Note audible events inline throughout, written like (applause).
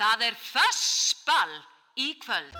Það er fössball í kvöld.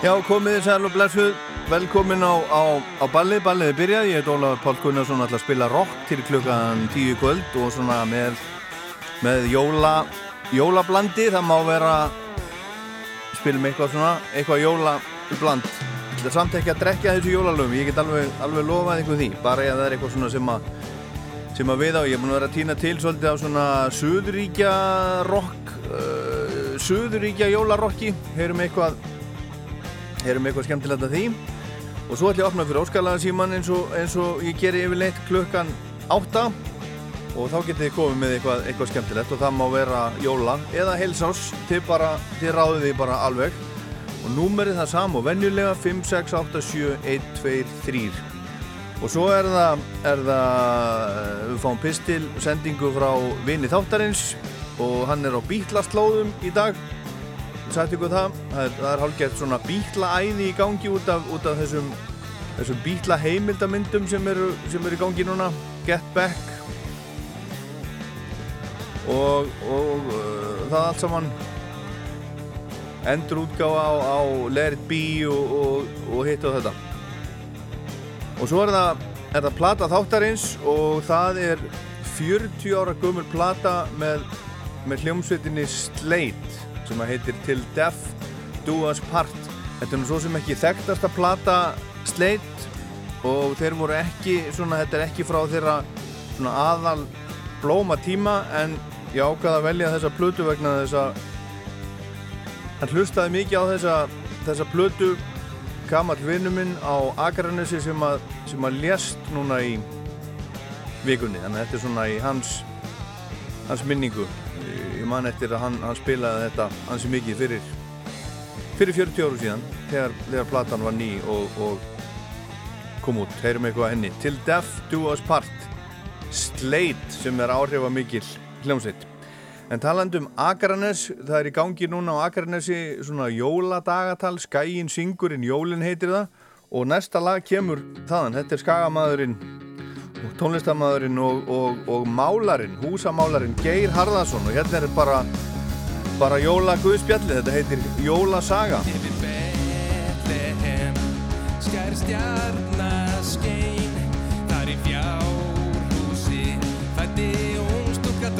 Já, komið þið sæl og blessuð, velkomin á, á, á ballið, ballið er byrjað, ég heit Ólafur Pál Gunnarsson að spila rock til klukkan tíu kvöld og svona með, með jóla, jólablandi, það má vera, spilum eitthvað svona, eitthvað jólabland, þetta er samt ekki að drekja þessu jólalöfum, ég get alveg, alveg lofað ykkur því, bara ég að það er eitthvað svona sem að, sem að við á, ég er búin að vera að týna til svolítið á svona Suðuríkja rock, uh, Suðuríkja jólarokki, heyrum eitthvað heyrum eitthvað skemmtilegt að því? Og svo ætlum ég að opna fyrir óskalaða síman eins eins og ég geri yfirleitt klukkan 8 og þá getið þið komið með eitthvað, eitthvað skemmtilegt og það má vera jóla eða heilsás þið, bara, þið ráðið því bara alveg. Og númerið það sam og venjulega 5, 6, 8, 7, 1, 2, 3 og svo er það, er það við fáum pistil sendingu frá vini þáttarins. Og hann er á bítlaslóðum í dag sagt ykkur það, það er, er hálfgett svona bítlaæði í gangi út af, út af þessum, þessum bítla heimildamyndum sem eru, sem eru í gangi núna. Get Back. Og, og uh, það allt saman. Endur útgáfa á, á Let It Be og, og, og hitt og þetta. Og svo er það, er það plata þáttarins og það er 40 ára gömur plata með, með hljómsveitinni Slate sem að heitir Till Death Do Us Part. Þetta er nú svo sem ekki þekktasta plata Slate og þeir voru ekki svona, þetta er ekki frá þeirra svona aðal blóma tíma en ég ákvaði að velja þessa plötu vegna þess að hann hlustaði mikið á þessa, þessa plötu. Gammal vinnu minn á Akranessi sem að, sem að lést núna í vikunni. Þannig að þetta er svona í hans hans minningu ég man eftir að hann, hann spilaði þetta hansi mikið fyrir fyrir 40 áru síðan þegar, þegar platan var ný og, og kom út, heyrum eitthvað henni. Till Death Do Us Part. Slate sem er áhrifamikil hljómsveit. En talandum Akranes, það er í gangi núna á Akranesi svona jóladagatal Skæin Singurinn, Jólin heitir það. Og næsta lag kemur þaðan. Þetta er Skagamadurinn tónlistamæðurinn og, og, og málarinn, húsamálarinn Geir Harðarsson og hérna er bara bara jóla guðspjalli, þetta heitir Jólasaga Yfir Betlehem skær stjarnaskein Þar í fjárhúsi fætti ung stúlka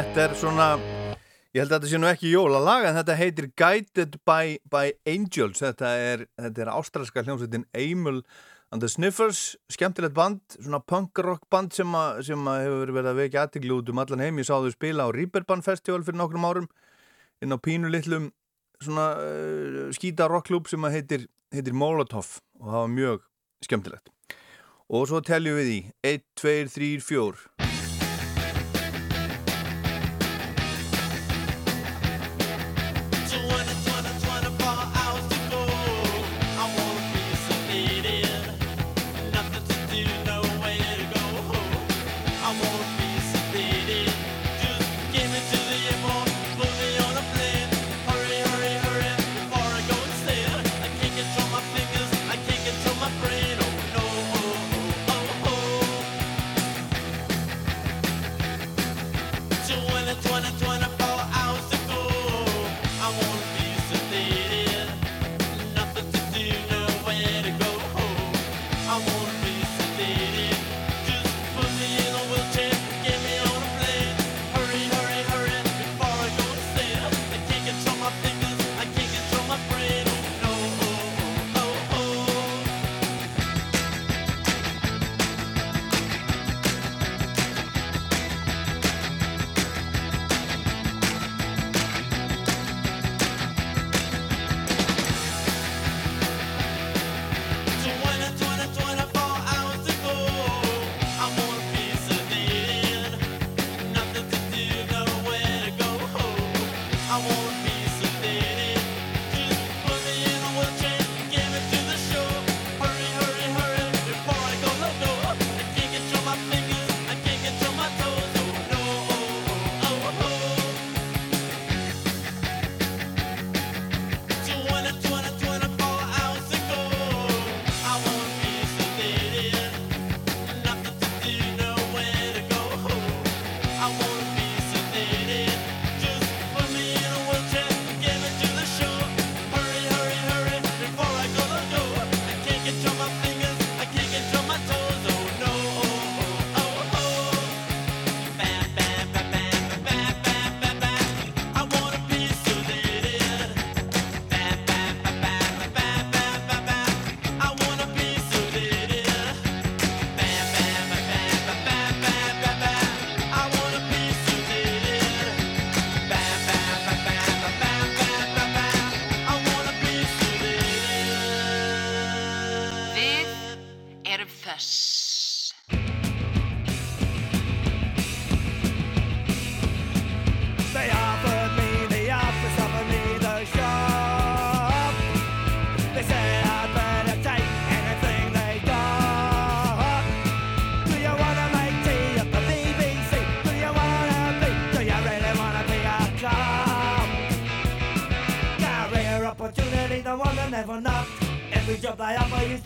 Þetta er svona, ég held að þetta sé nú ekki jólalaga en þetta heitir Guided by, by Angels, þetta er, þetta er ástralska hljómsveitin Amel and the Sniffers, skemmtilegt band, svona punk-rock band sem, a, sem a hefur verið að vekja aðtiklu út um allan heim, ég sá þau spila á Rýperbann Festival fyrir nokkrum árum, inn á pínu litlum svona eh, uh, skýta rockklub sem heitir, heitir Molotov og það var mjög skemmtilegt. Og svo teljum við í. 1, 2, 3, 4...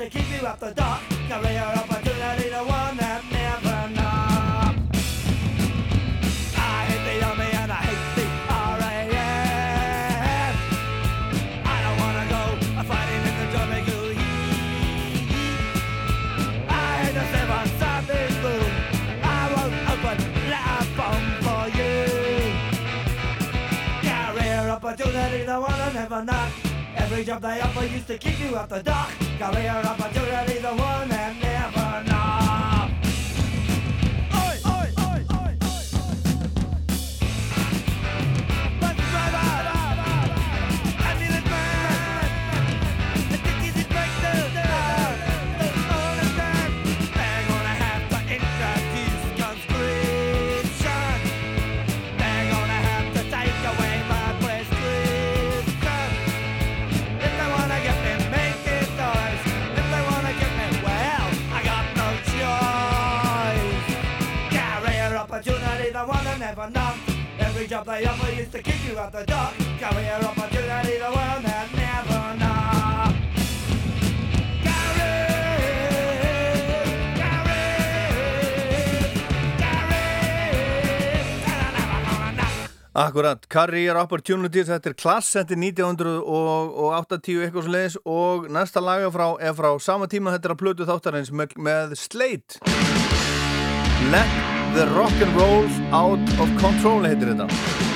They keep me up. you out the dark. Career opportunity, the one that never knocked. Akkurat, Career Opportunity, þetta er klassendi 1980 eitthvað svo leiðis og næsta laga frá, er frá sama tíma þetta er að plötu þáttarins með, með Slate Let the rock'n'roll out of control heitir þetta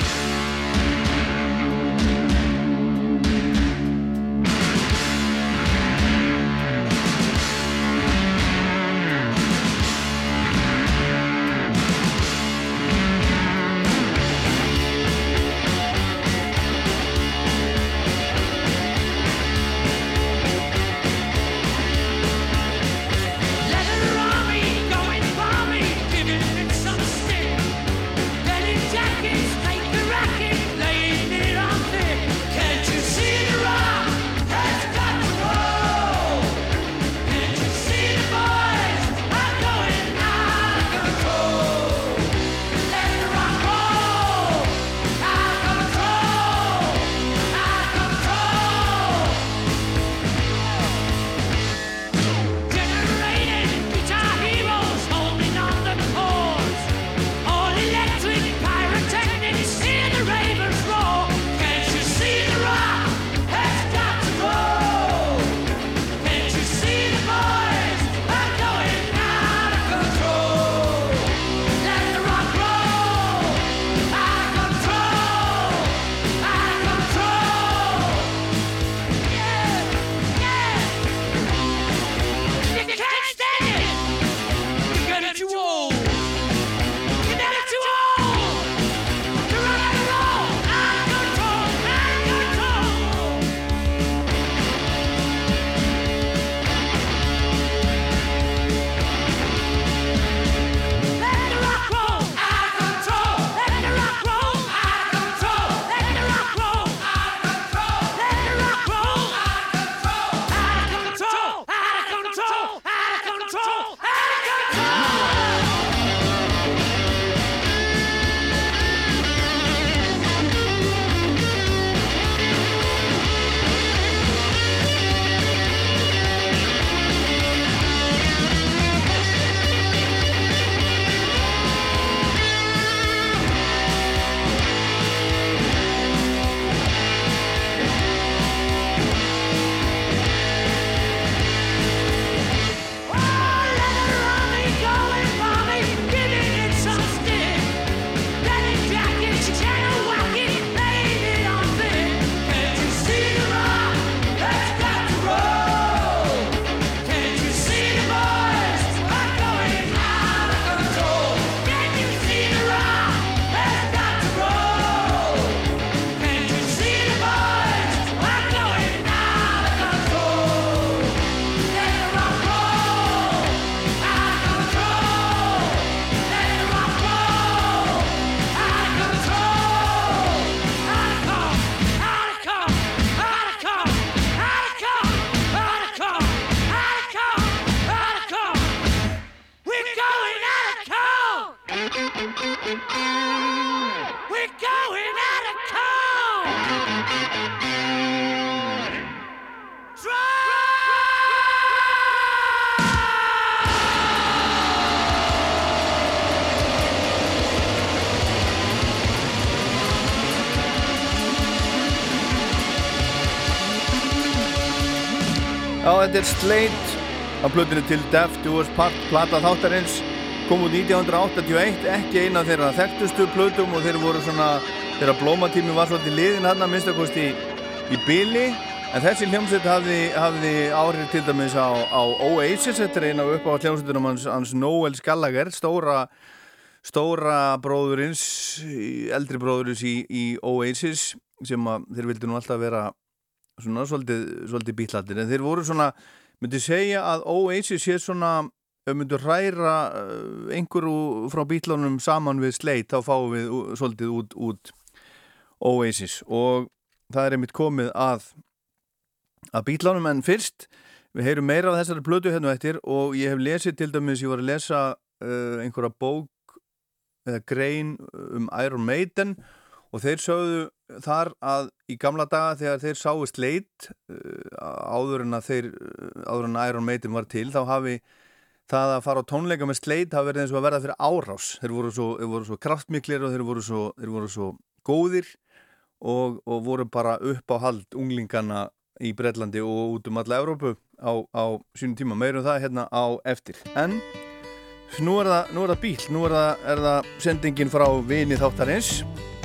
Þetta er Slate á plötunni til Death Do Us Part plata þáttarins kom út 1981 ekki eina þeirra þekktustu plötum og þeir voru svona þeirra blómatími var svolítið liðin hann að minnstakosti í, í byli en þessi hljómsveit hafði, hafði áhrif til dæmis á, á Oasis þetta er eina upp á hljómsveitunum hans, hans Noel Gallagher stóra stóra bróðurins eldri bróðurins í, í Oasis sem að þeir vildi nú alltaf vera svona svolítið, svolítið bítlatir en þeir voru svona, myndi segja að Oasis sé svona ef myndu hræra uh, einhverju frá bítlunum saman við Slate þá fáum við svolítið út, út Oasis. Og það er einmitt komið að að bítlunum en fyrst við heyrum meira af þessari plötu hérna á eftir og ég hef lesið til dæmis, ég var að lesa uh, einhverja bók eða grein um Iron Maiden og þeir sögðu þar að í gamla daga þegar þeir sáu Slate uh, áður en að þeir uh, áður en að Iron Maiden var til þá hafi það að fara á tónleika með Slate hafi verið eins og að verða fyrir árás. Þeir voru svo, þeir voru svo kraftmiklir og þeir voru svo, þeir voru svo góðir og, og voru bara upp á hald unglingana í Breitlandi og út um alla Evrópu á, á sínum tíma, meirum það hérna á eftir. En nú er það, nú er það bíl nú er það, er það sendingin frá vini þáttarins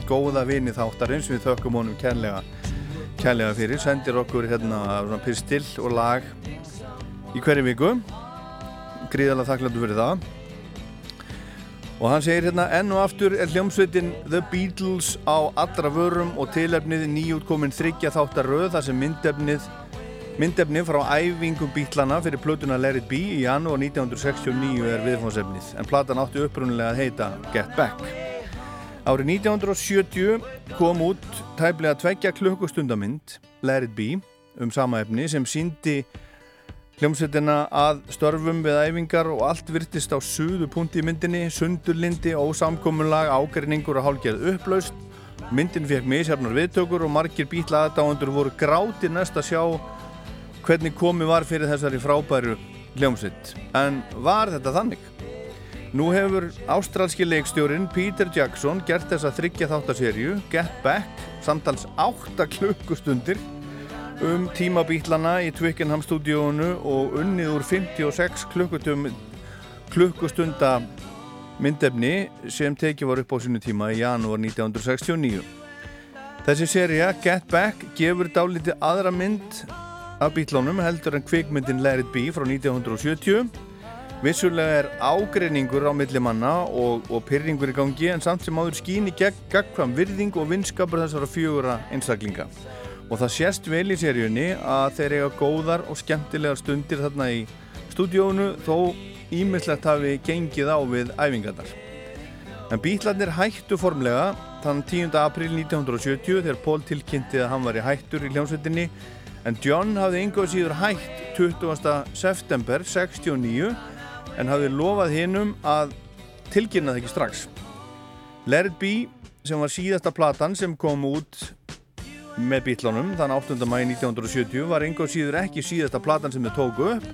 góða vini þáttarins við þökkum honum kærlega kærlega fyrir, sendir okkur hérna svona pistil og lag í hverju viku. Gríðarlega þakkláttu fyrir það. Og hann segir hérna enn og aftur er hljómsveitin The Beatles á allra vörum og tilefnið nýjútkomin þryggja þáttar röð þar sem myndefnið myndefni frá æfingum bítlana fyrir plötuna Let It Be í janúar 1969 er viðfónsefnið en platan átti upprunnilega að heita Get Back Árið 1970 kom út tæplega tveggja klukkustundamynd Let It Be um sama efni sem síndi hljómsveitina að störfum við æfingar og allt virtist á suðu punkti í myndinni, sundurlindi, ósamkomunlag, ágreiningur og hálgerð upplaust. Myndin fekk misjafnar viðtökur og margir bítla aðdáendur voru grátir næst að sjá hvernig komið var fyrir þessari frábæru hljómsveit. En var þetta þannig? Nú hefur ástralski leikstjórin Peter Jackson gert þessa þryggja þáttaserju Get Back, samtals 8 klukkustundir um tíma bítlana í Twickenham stúdíónu og unnið úr 56 klukkutum klukkustunda myndefni sem tekið var upp á sínu tíma í janúar 1969. Þessi seria, Get Back, gefur dálítið aðra mynd af bítlunum heldur en kvikmyndin Let It Be frá 1970. Vissulega er ágreiningur á milli manna og, og pyrringur í gangi en samt sem áður skín í gegn gagkvam virðing og vinskapur þessara fjögura einstaklinga. Og það sést vel í seríunni að þeir eiga góðar og skemmtilegar stundir þarna í stúdíónu þó ímislegt hafi gengið á við æfingarnar. En bítlarnir hættu formlega þann 10. april 1970 þegar Paul tilkynnti að hann var í hættur í hljómsveitinni en John hafði yngur síður hætt 20. september 69 en hafði lofað hinnum að tilkynna það ekki strax. Let It Be sem var síðasta platan sem kom út með bítlunum þann 8. mæði 1970 var yngur síður ekki síðasta platan sem þeir tóku upp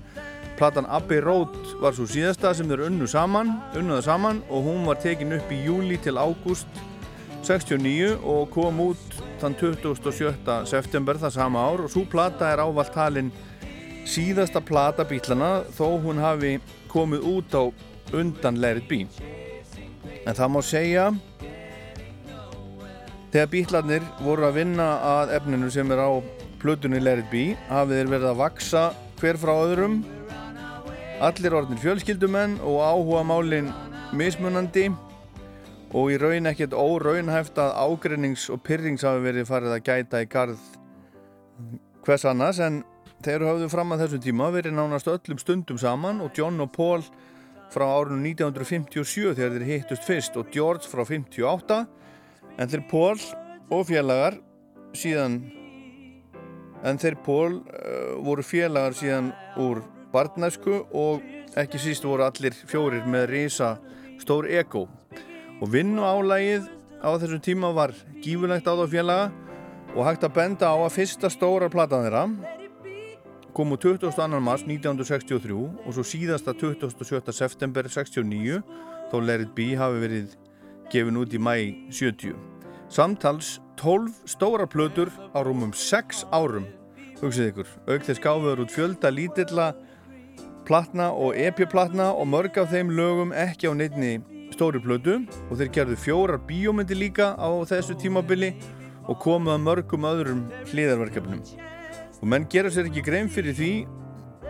Platan Abbey Road var svo síðasta sem þeir unnu saman, unnuða saman og hún var tekin upp í júli til ágúst 69 og kom út þann 27. september það sama ár og svo plata er ávalt talin síðasta plata bítlana þó hún hafi komið út á undan Let It Be. En það má segja þegar bítlarnir voru að vinna að efninu sem er á plötunni Let It Be hafið þeir verið að vaksa hver frá öðrum allir orðnir fjölskyldumenn og áhuga málin mismunandi og í raun ekkert óraunhæft að ágreinings og pyrrings hafi verið farið að gæta í garð hvers annars en þeir höfðu fram að þessum tíma verið nánast öllum stundum saman og John og Paul frá árunum 1957 þegar þeir hittust fyrst og George frá 58 en þeir Paul og félagar síðan en þeir Paul uh, voru félagar síðan úr barnæsku og ekki síst voru allir fjórir með risa stór ego og vinnu álægið á þessum tíma var gífulegt á þá félaga og hægt að benda á að fyrsta stóra platan þeirra kom úr 22. mars 1963 og svo síðasta 27. september 69 þó Let It Be hafi verið gefin út í mæ 70 samtals 12 stóra plötur á rúmum 6 árum hugsið ykkur, auk þess gáfiður út fjölda lítilla platna og EP-platna og mörg af þeim lögum ekki á neittni stóri plötu og þeir gerðu fjórar bíómyndi líka á þessu tímabili og komuð að mörgum öðrum hliðarverkefnum og menn gera sér ekki grein fyrir því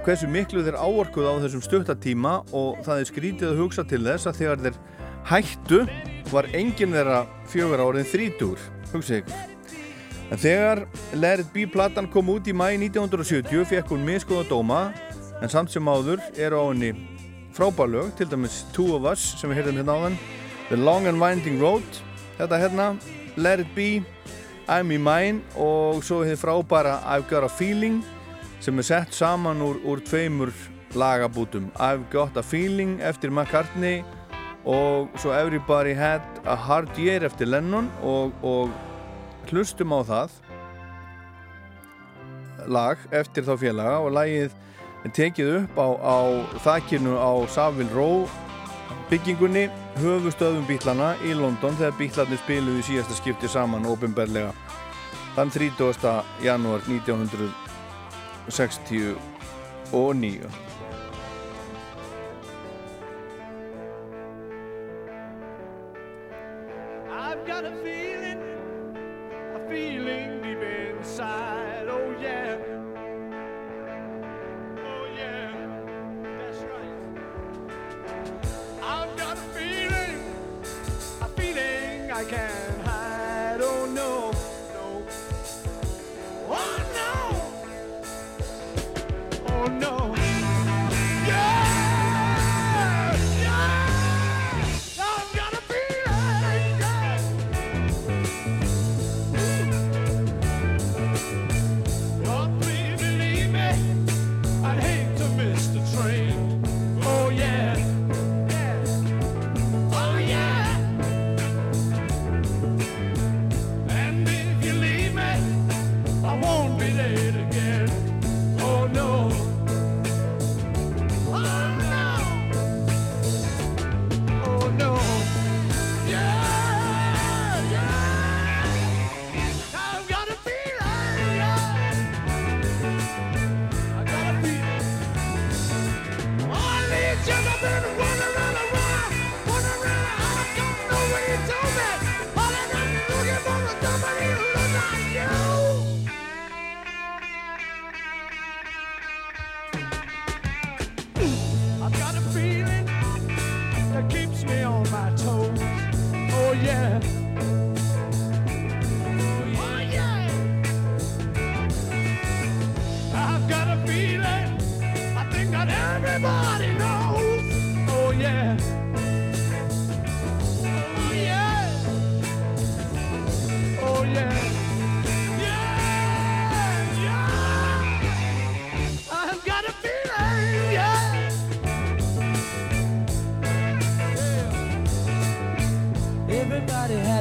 hversu miklu þeir áorkuð á þessum stuttatíma og það er skrítið að hugsa til þess að þegar þeir hættu var enginn þeirra fjögur áriðin þrítur, hugsið ykkur. En þegar Let It Be platan kom út í mæ 1970 fekk hún miskoða dóma en samt sem áður eru á henni frábælög, til dæmis Two of Us sem við heyrðum hérna áðan The Long and Winding Road. Þetta hérna, Let It Be I'm in Mine og svo hefði frábæra I've Got a Feeling sem er sett saman úr, úr tveimur lagabútum. I've Got a Feeling eftir McCartney og svo Everybody Had a Hard Year eftir Lennon og, og hlustum á það lag eftir þá félaga og lagið tekið upp á, á þakkinu á Savile Row byggingunni höfustöðum bílana í London þegar bílarnir spiluðu í síðasta skipti saman ofinberlega þann 30. janúar 1969 I've got a feeling, a feeling deep inside. I can't hide. Oh no, no. Oh no. Oh no.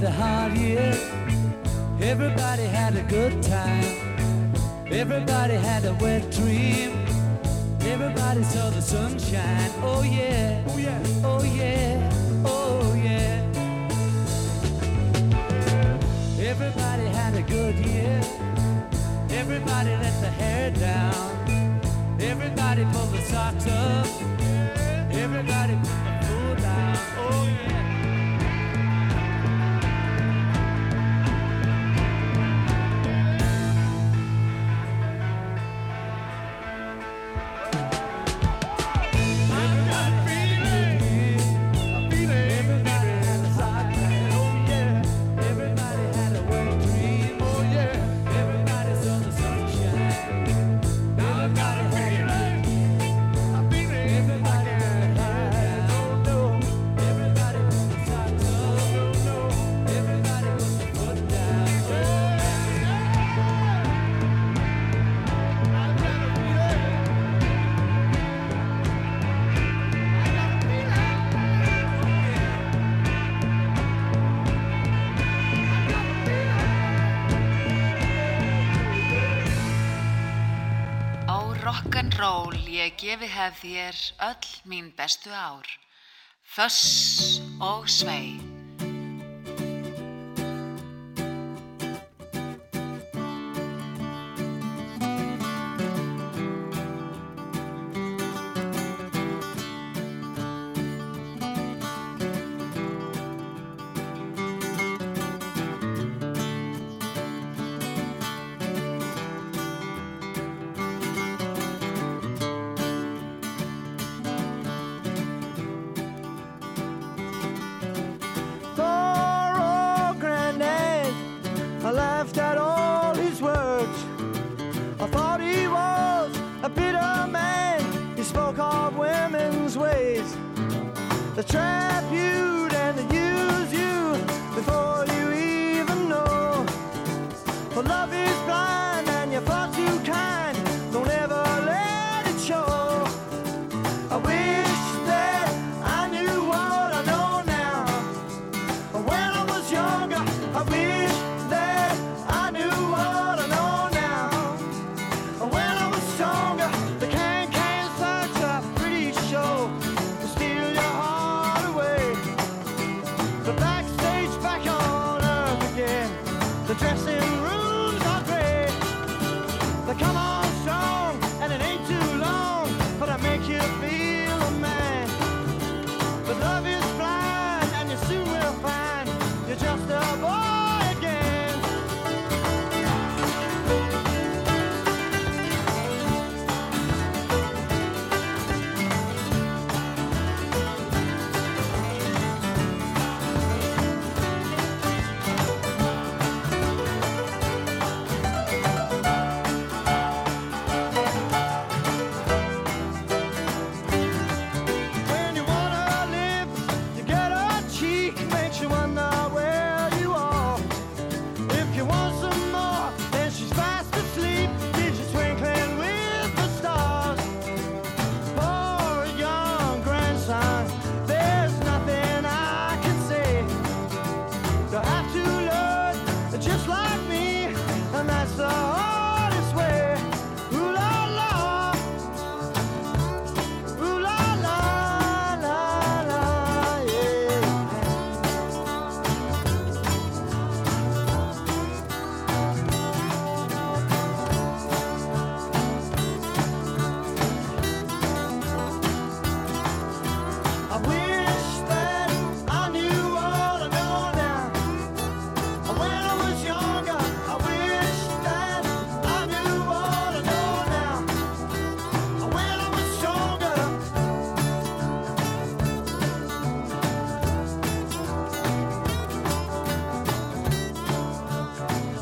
A hard year. Everybody had a good time. Everybody had a wet dream. Everybody saw the sunshine. Oh yeah. Oh yeah. Oh yeah. Oh yeah. Everybody had a good year. Everybody let the hair down. Everybody pulled the socks up. Everybody put the food down. Oh yeah. Rock'n'roll ég gefi hef þér öll mín bestu ár. Föss og svei.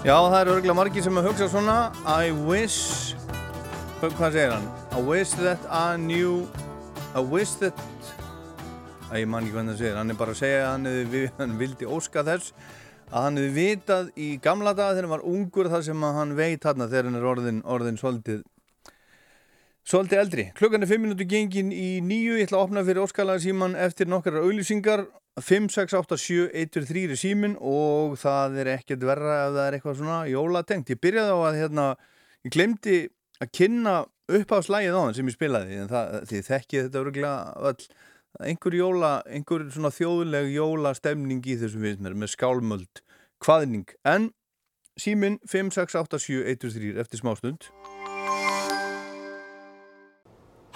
Já, það eru örgulega margir sem að hugsa svona I wish Hvað segir hann? I wish that I knew I wish that Æ, ég man ekki hvernig það segir Hann er bara að segja að hann, hefði, (laughs) hann vildi óska þess að hann hefði vitað í gamla daga þegar hann var ungur þar sem hann veit þarna þegar hann er orðin, orðin svolítið Svolítið eldri. Klukkan er 5 minúti gengin í nýju. Ég ætla að opna fyrir Óskalaga síman eftir nokkara auðlýsingar. 5, 6, 8, 7, 1, 3 er símin og það er ekkert verra ef það er eitthvað svona jólatengt. Ég byrjaði á að hérna, ég glemdi að kynna upp á slægið á hann sem ég spilaði. En það, því þekkið þetta öruglega. Einhver jóla, einhver svona þjóðleg jólastemning í þessum við mér með skálmöld, hvaðning. En símin 5, 6, 8, 7, 1, 3 eftir smástund.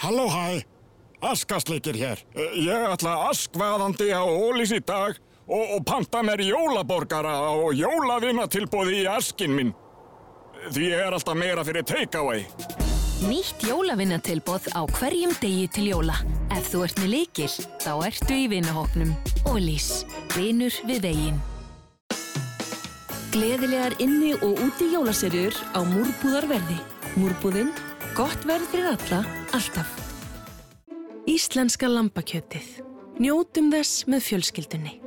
Halló hæ, askasleikir hér. Eh, Ég ætla askvaðandi á ólís í dag og, og panta mér jólaborgara og jólavinatilbóði í askin minn. Því ég er alltaf meira fyrir takeaway. Nýtt jólavinnatilbóð á hverjum degi til jóla. Ef þú ert með leikil, þá ertu í vinahóknum. Ólís, vinur við veginn. Gleðilegar inni og úti jólaserjur á múrbúðarverði. Múrbúðinn, gott verð fyrir alla, alltaf. Íslenska lambakjötið. Njótum þess með fjölskyldunni.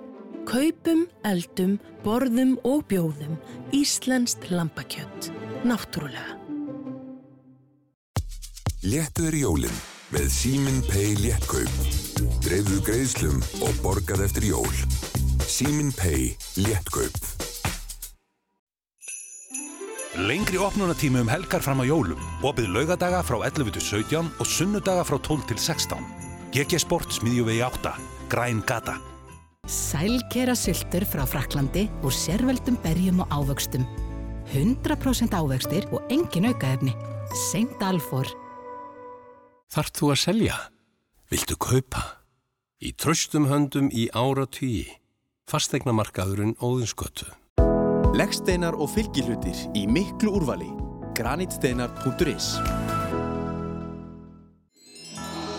Kaupum, eldum, borðum og bjóðum Íslenskt lambakjött. Náttúrulega. Léttu er jólinn með Símin Pay léttkaup. Dreifðu greiðslum og borgað eftir jól. Símin Pay léttkaup. Lengri opnunatími um helgar fram á jólum. Opið laugadaga frá 11 til 17 og sunnudaga frá 12 til 16. GG Sport smiðjuvegi 8. Græn gata. Sælkera syltur frá Fraklandi úr sérveldum berjum og ávöxtum. 100% ávöxtir og engin aukaefni. Seint Alfor. Þart þú að selja? Viltu kaupa? Í tröstum höndum í ára tugi. Fastegnamarkaðurinn Óðinskötu. Leggsteinar og fylgihlutir í miklu úrvali. granitsteinar.is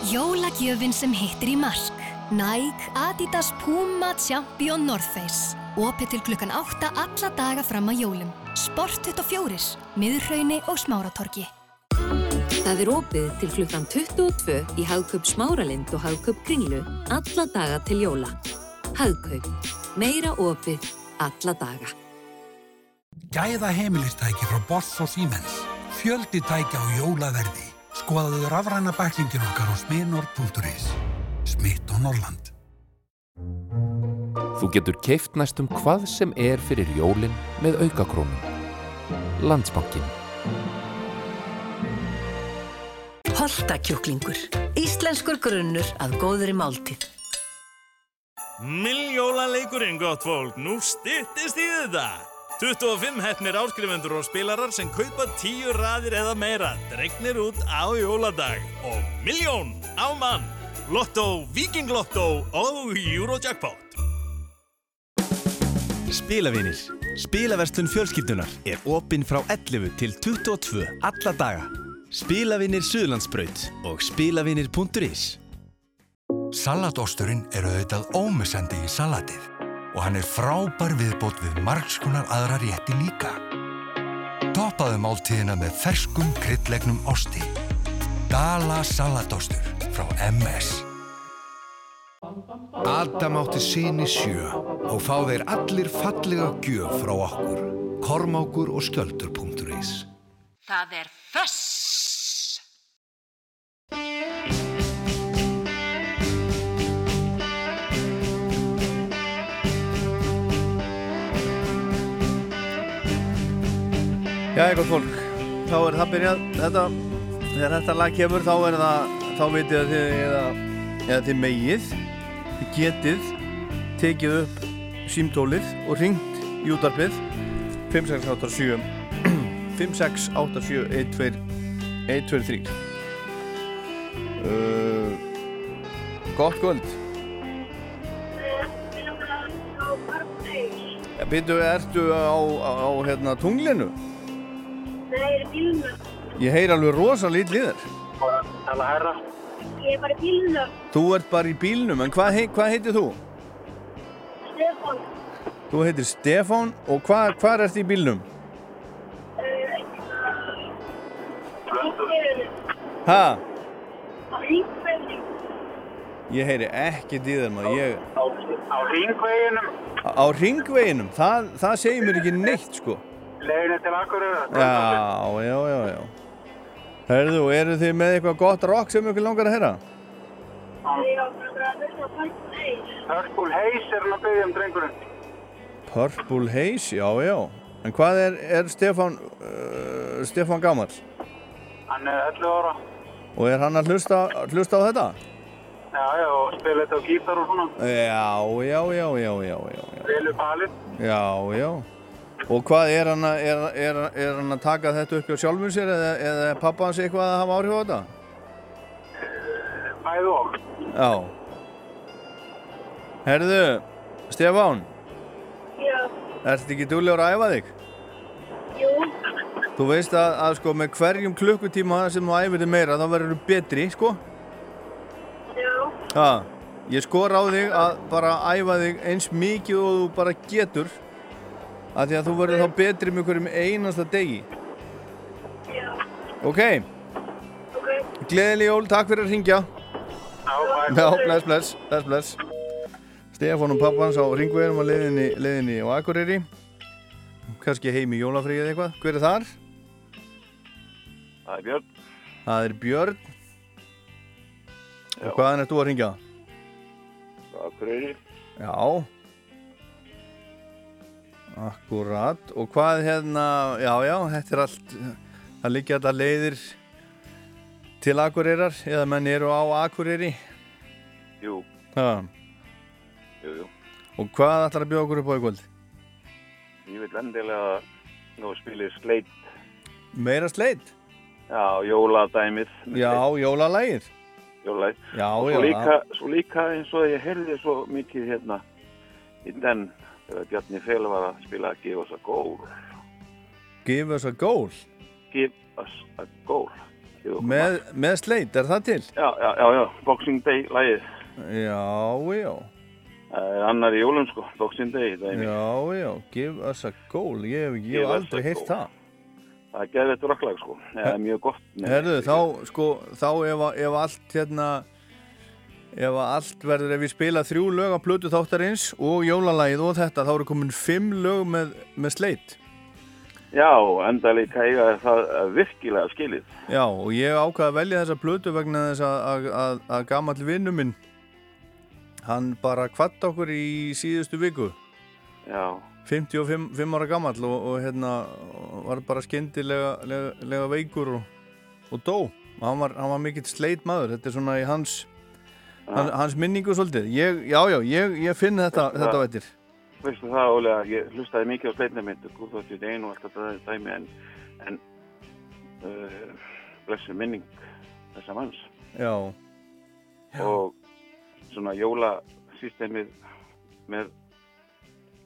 Jólagjöfin sem hittir í mark. Nike, Adidas, Puma, Champion, North Face. Opið til klukkan 8 alla daga fram að jólum. Sport 24, miðurhraunni og smáratorki. Það er opið til klukkan 22 í Hagkaup Smáralind og Hagkaup Kringlu alla daga til jóla. Hagkaup. Meira opið alla daga. Gæða heimilistæki frá Boss og Siemens. Fjöldi tækja á jólaverði. Skoðaðu rafræna bæklingin okkar á smiðnord.is. Smitt og Norrland. Þú getur keift næstum hvað sem er fyrir jólin með aukakrónum. Landsbankin. Holtakjúklingur. Íslenskur grunnur að góðri máltíð. Miljólaleikurinn, gott fólk, nú styttist í þetta! 25 hefnir áskrifendur og spilarar sem kaupa 10 raðir eða meira dregnir út á jóladag og miljón á mann! Lotto, Viking Lotto og Eurojackpot. Spilavinir. Spilaverslun fjölskyldunar er opinn frá 11 til 22 alla daga. Spilavinir Suðlandsbraut og spilavinir.is Salatosturinn er auðvitað ómissandi í salatið og hann er frábær viðbót við margskunar aðra rétti líka. Toppaðu máltíðina með ferskum kryddlegnum osti. Dala salatostur frá MS. Adam átti síni sjö og fá þeir allir fallega gjöf frá okkur. Kormákur og skjöldur.is Það er föss. Já, eitthvað fólk, þá er það byrjað, þetta, þegar þetta lag kemur þá er það, þá veitir að þið, eða, eða þið megið, þið getið, tekið upp símtólið og ringt í útarpið 5687 5687 123 uh, Gott kvöld. Býtu, ertu á, á, á hérna, tunglinu? Ég er bílunum. Ég heyr alveg rosa lítið í þér. Tala herra. Ég er bara í bílunum. Þú ert bara í bílnum, en hvað, hvað heitir þú? Stefán. Þú heitir Stefán og hvað, hvað ert í? Á ringveginum. Ég heyri ekkert í þér maður, ég... Á ringveginum. Á, á ringveginum, það, það segir mér ekki neitt sko. Leginu til Akureyrar. Já, já, já, já. Herðu, eru þið með eitthvað gott rock sem ykkur langar að heyra? Purple Haze er hann að byggja um drengurinn. Purple Haze, já, já. En hvað er, er Stefán, uh, Stefán Gammal? Hann er 11 ára. Og er hann að hlusta, hlusta á þetta? Já, já, og spila þetta á gítar og svona. Já, já, já, já, já. Velu palið. Já, já. Og hvað er hann að, er, er, er hann að taka þetta upp hjá sjálfum sér eða, eða er pappa hans eitthvað að hafa áhrif á þetta? Bæði og. Já. Herðu, Stefán, Já. ertu ekki duglegur að æfa þig? Jú. Þú veist að, að sko með hverjum klukkutíma sem þú æfir þig meira þá verður þú betri, sko? Já. Ha, ég skor á þig að bara æfa þig eins mikið og þú bara getur að því að þú verður þá betri með hverjum einasta degi. Já. Ok? Gleðileg jól, takk fyrir að ringja. Já. Já, bless, bless, bless, bless. Stefán og pappans á ringveginum á leiðinni, leiðinni á Akureyri. Kanski heim í jólafríð eða eitthvað. Hver er þar? Það er Björn. Það er Björn. Og hvaðan er þú að ringja? Akureyri. Já. Akkurat, og hvað hérna, já, já, þetta er allt, það liggja alltaf leiðir til Akureyrar, eða menn eru á Akureyri. Jú, Ha. jú, jú. Og hvað ætlar að bjóða okkur upp á í kvöld? Ég vil endilega nú spilið sleitt. Meira sleitt? Já, jóladæmið. Já, jólalægir. Jólalægir. Já, já, svo líka, svo líka eins og ég heyrði svo mikið hérna í den þegar Bjarni Fel var að spila Give us a goal. Give us a goal. Give us a goal. Með, með sleitt, er það til? Já, já, já, já, Boxing Day lagið. Já, já. Það er annar í jólum sko, Boxing Day. Já, já, give us a goal. Ég, hef- aldrei goal. það. Það er geðveitt rocklag sko. Það er mjög gott. Herðu, þá, sko, þá ef, að- ef allt hérna ef allt verður, ef við spila þrjú lög á plötu þáttarins og jólalægið og þetta, þá eru komin fimm lög með, með sleitt. Já, enda líka eiga það eh, virkilega skilið. Já, og ég ákvaði að velja þessa plötu vegna þess að, að, að, að gamall vinnu minn hann bara kvatt okkur í síðustu viku Já. 55 fimm ára gamall og, og hérna var bara skyndilega lega, lega veikur og, og dó hann var, hann var mikill sleit maður þetta er svona í hans hann, hans minningu svolítið. Ég, já já, ég, ég finn þetta, Veistu þetta það? veitir Veistu það, Ólega, ég hlustaði mikið á sleitna mynd, Guð þáttið einu og allt þetta dæmi, en, en uh, blessu minning þessa manns. já, Og svona jólasystemið með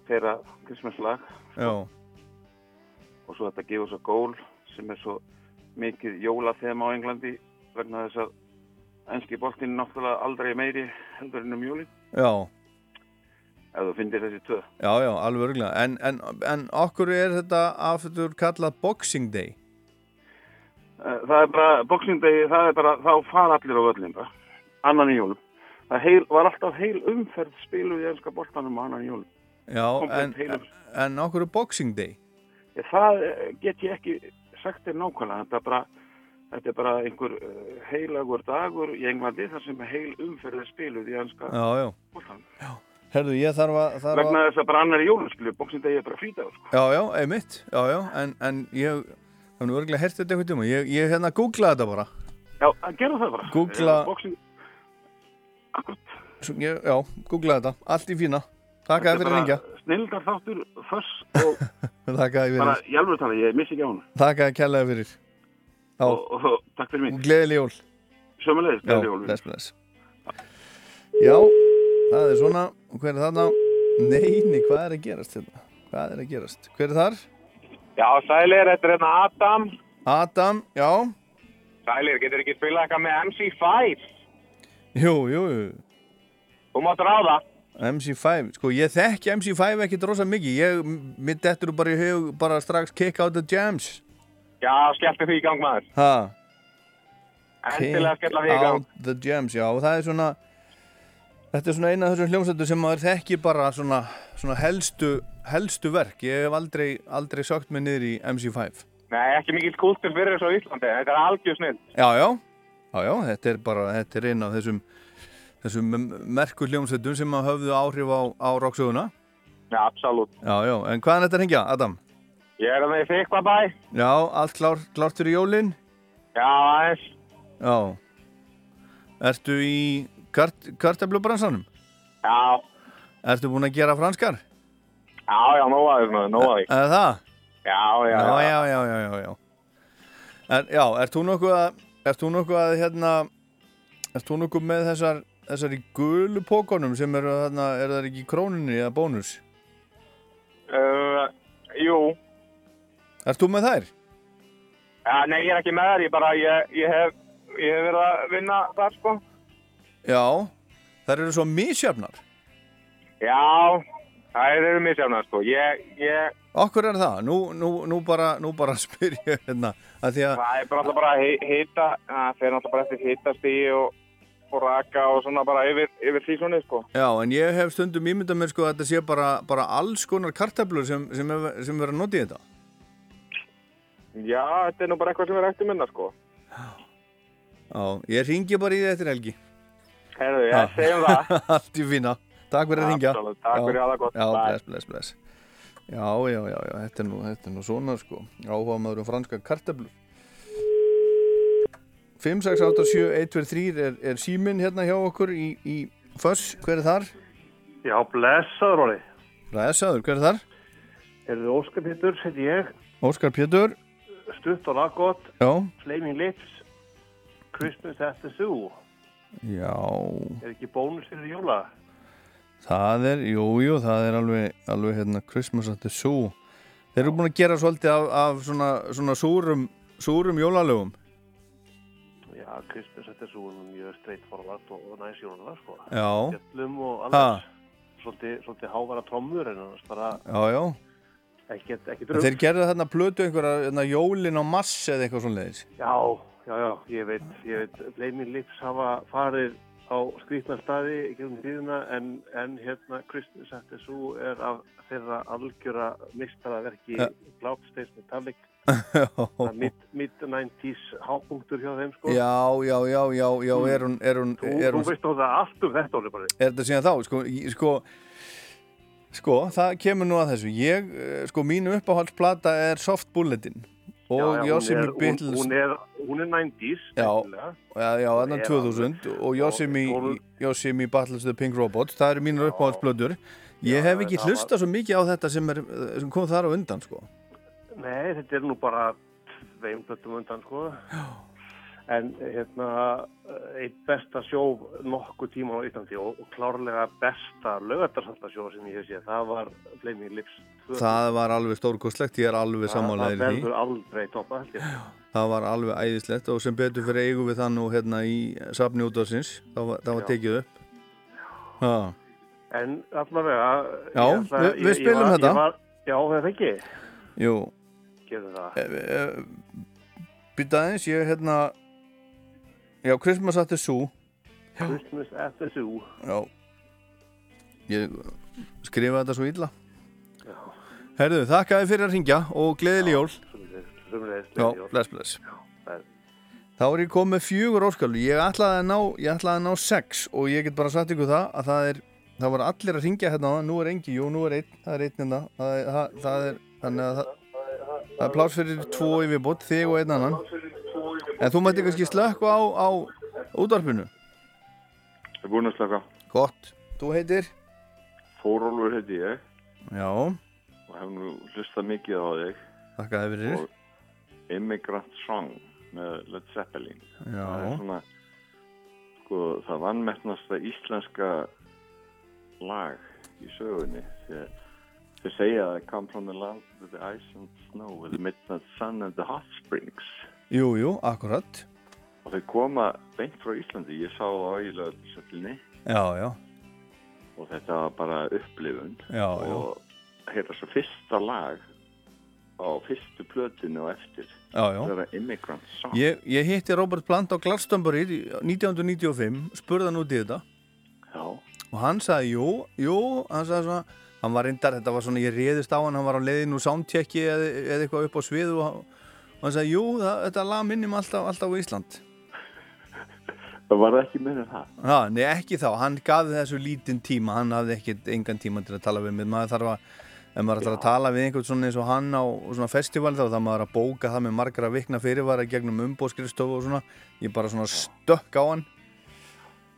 þeirra krismaslag já, og svo þetta gefur svo gól sem er svo mikið jólathema á Englandi vegna þess að enski boltinn er náttúrulega aldrei meiri heldur en um jólin. Já. Ef þú finnir þessi tvö. já, já, alveg örgulega en, en, en okkur er þetta aftur kallað Boxing Day? Eh, Það er bara, Boxing Day, það er bara, þá fara allir á völlin bara, annan í jólum. Það heil, var alltaf heil umferð spiluð í enska boltanum á annan í jólum. já, en, en okkur er Boxing Day? Það get ég ekki sagt þér nákvæmlega, þetta er bara, þetta er bara einhver uh, heilagur dagur í Englandi þar sem heil umferð er spiluð í enska já, já, boltanum. herðu, ég þarf að, þarf að Vegna þess að bara annar spiluð, Boxing Day er bara frítagur, sko. Já, já, einmitt, já, já, en, en ég, þannig örgulega herti þetta eitthvað tíma, ég, ég hérna googlaði þetta bara, Já, að gera það bara. Googla- Eh, Svo, ég, já, googlaði þetta, allt í fína, fyrir að ringja, Snildar þáttur, föss og (laughs) þakkaði bara fyrir, í alveg tala, ég missi ekki á kærlega fyrir, já, Og, og, og takk fyrir mig. gleðileg jól, Sömulegis, já, gleðileg jól. bless, bless, já, það er svona, og hver er þarna, neini, hvað er að gerast þetta, hvað er að gerast, hver er þar, Já, sælir, þetta er hérna Adam. Adam, já, Sælir, getur ekki spilað eitthvað með MC5? jú, jú, jú, Þú mátt ráða. MC5, sko ég þekki MC5 ekki drosa mikið, ég, mitt dettur bara í hug bara strax kick out the jams Já, skelltu því í gang maður. ha, Endilega skella því í gang. out the jams, já, og það er svona þetta er svona eina af þessum hljómsættu sem maður þekki bara svona, svona helstu, helstu verk, ég hef aldrei aldrei sögt mig niður í MC5 Nei, ekki mikill kúltur fyrir þessu á Íslandi. Þetta er algjör snill. já, já, já, já, þetta er bara þetta er eina af þessum þessum merku hljómsættum sem að höfðu áhrif á, á rocksöguna Já, absolutt. já, já, en hvaðan þetta hengja, Adam? Ég er að með þykva bæ. Já, allt klár, klárt fyrir jólin? Já, aðeins. Já. Ertu í kart, kartablubransanum? Já. Ertu búinn að gera franskar? Já, já, því, nóa því. Eða það? Já, já, já. Já, já, já, já, já. Er, já, ert þú nokkuð að, ert þú nokkuð að, hérna, ert þú nokkuð með þessar, þessar í gulu pókonum sem eru þarna, er það ekki í krónunni eða bónus? Uh, jú. Ert þú með þær? Já, nei, ég er ekki með þær. Ég bara, ég, ég hef, ég hef verið að vinna þar, sko. Já, þær eru svo misjafnar. Já, það eru misjafnar, sko. Ég, ég, Okkur er það? Nú, nú, nú bara, nú bara (laughs) spyr ég hérna, að því að, það er bara alltaf bara hita, það fer alltaf bara eftir hitastíi og, og raka og svona bara yfir, yfir svona, sko. Já, en ég hef stundum ímyndað mér sko að þetta sé bara, bara alls konar kartablur sem, sem, sem verður að nota í þetta. Já, þetta er nú bara eitthvað sem er eftir minna, sko. Já, ég ringi bara í þetta eftir helgi. Herðu, ég segjum það. (laughs) Allt í fína. Takk fyrir að ringja. Absolutt, takk fyrir að það gott. Já, bless, bless, bless. Já, já, já, já, þetta er nú, þetta er nú svona sko áhuga maður um franska kartablur 5687123 er, er síminn hérna hjá okkur í, í Föss, hver er þar? Já, blessaður Óli. Ræðsaður, hver er þar? Er þið Óskar Pétur, heiti ég, Óskar Pétur stutt og laggott, Já, Flaming Lips, Christmas at the Zoo. já Er ekki bónus fyrir jóla? Það er, jú, jú, það er alveg, alveg hérna Christmas at the Zoo Þeir eru búin að gera svolítið af, af svona, svona súrum, súrum jólalögum Já, Christmas at the Zoo er mjög straightforward og, og næs jóla, sko. Já. Fjöllum og annars. Svolítið, svolítið hávara trommur en annars bara Já, já ekkert, ekkert rugg. Þeir gerðu þarna plötu einhverja hérna, jólin á mass eða eitthvað svona leiðis Já, já, já, ég veit, ég veit, Flaming Lips hafa farið á skrýtna staði í gegnum tíðina en, en hérna at the Zoo er af þeirra algjöra mistaraverki Ja. ja. Cloud States Metallic (laughs) Það er mid- mid-90s hápunktur hjá þeim sko Já, já, já, já, já, er hún, er Þú, veist á það allt um þetta er þetta síðan þá, sko, sko, sko, það kemur nú að þessu, ég, eh, sko, mínu uppáhaldsplata er Soft Bulletin og Já, já, hún er- hún- er, hún er 90s já, já, já, er 2000 og Yosemite Battles the Pink Robots, það eru mínu uppáhaldsplötur, ég hef ekki það var- svo mikið á þetta sem, er, sem kom þar á undan, sko. Nei, þetta er nú bara tveim plötum undan, sko. En hérna, eitt besta sjó nokkuð tíma á Íslandi og, og klárlega besta lögatarsaldasjó sem ég hef séð, það var Flaming Lips 2. Það var alveg stórkostlegt, ég er alveg sammálaðir Það því. verður aldrei toppa, held ég. Það var alveg æðislegt og sem betur fyrir eigum við það nú hérna í safni útvarsins, það var, það var tekið upp. Já. En allavega... Já, ég ætla- við- við ég- ég spilum var- þetta. ég Var, já, það ekki. Jú, Gerum það. e, býta aðeins, ég hérna, já, Christmas at the Zoo, Christmas at the Zoo. já, ég skrifa þetta svo illa. Já. Herðu, þakka þið fyrir að ringja og gleðileg jól. Sumleðis, Já, bless, bless. Þá er ég komið fjögur óskalu, ég ætlaði að ná, ég ætlaði að ná sex og ég get bara sagt ykkur það að það er, það var allir að ringja hérna nú er engi, jú, nú er einn, það er einn hérna, það er, það, það er, þannig að það, það er pláss fyrir tvo í viðbútt, þig og einn annan. En þú mætti kannski slökku á, á útvarpinu. Það er búin að slaka. Gott. Þú heitir? Þórólfur heiti ég Já, og hef nú hlustað mikið á þig. þakka þið fyrir. Og Immigrant Song með Led Zeppelin. Já. Það er svona, sko, það vannmettnasta íslenska lag í sögunni. Þegar þeir segja að come from the land with the ice and snow, with the midnight sun and the hot springs. Jú, jú, akkurat. Og þau koma beint frá Íslandi. Ég sá á í lögðsöllinni. Já, já, og þetta var bara upplifun Já, og hérna svo fyrsta lag á fyrstu plötinu og eftir Já, já. það er Immigrant Song Ég, ég hitti Robert Plant á Glastonbury 1995, spurði hann út í þetta Já. og hann sagði, jú, jú hann sagði svona, hann var reyndar, þetta var svona ég réðist á hann, hann var á leiðin úr soundchecki eða, eða eitthvað upp á sviðu og, og hann sagði, jú, það, þetta lag minnum alltaf, alltaf á Ísland. Það var ekki meira það. Já, nei ekki þá, hann gaf þessu lítinn tíma, hann hafði ekkert engan tíma til að tala við mig, maður þarf að ef maður ætlar að tala við einhvern svona eins og hann á svona festival þá þá maður að bóka það með margra vikna fyrirvara gegnum umbóðskrifstofu og svona. Ég bara svona stökk á hann.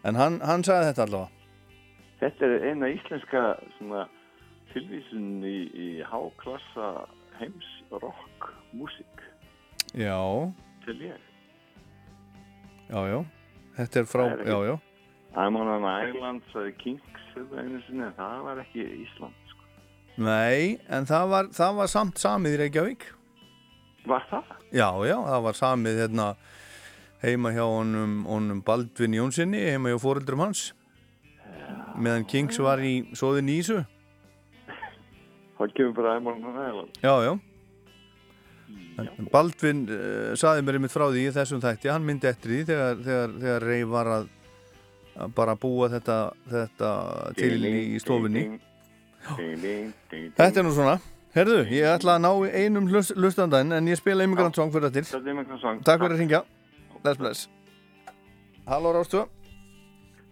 En hann, hann sagði þetta allavega. Þetta er eina íslenska svona tilvísun í, í háklassa heims rock músík Já, til ég? Já, já. Þetta er frá, er já, já. I'm on an island, sagði Kinks þetta einu sinni, en það var ekki Ísland sko. Nei, en það var, það var samt samið í Reykjavík. Var það? Já, já, það var samið hérna heima hjá honum, honum Baldvin Jónssoni, heima hjá fóreldrum hans. Meðan Kings var í Sóði Nísu það kemur bara I'm on an island Já, já En Baldvin uh, saði mér einmitt frá því í þessum þætti, hann myndi eftir því þegar, þegar, þegar Rey var að, að bara búa þetta, þetta til í, stofunni. Þetta er nú svona. Herðu, ég ætla að ná einum hlustandan en ég spila Immigrant Song fyrir Þetta Song. Takk fyrir að ringja Bless, bless. Halló Rástu.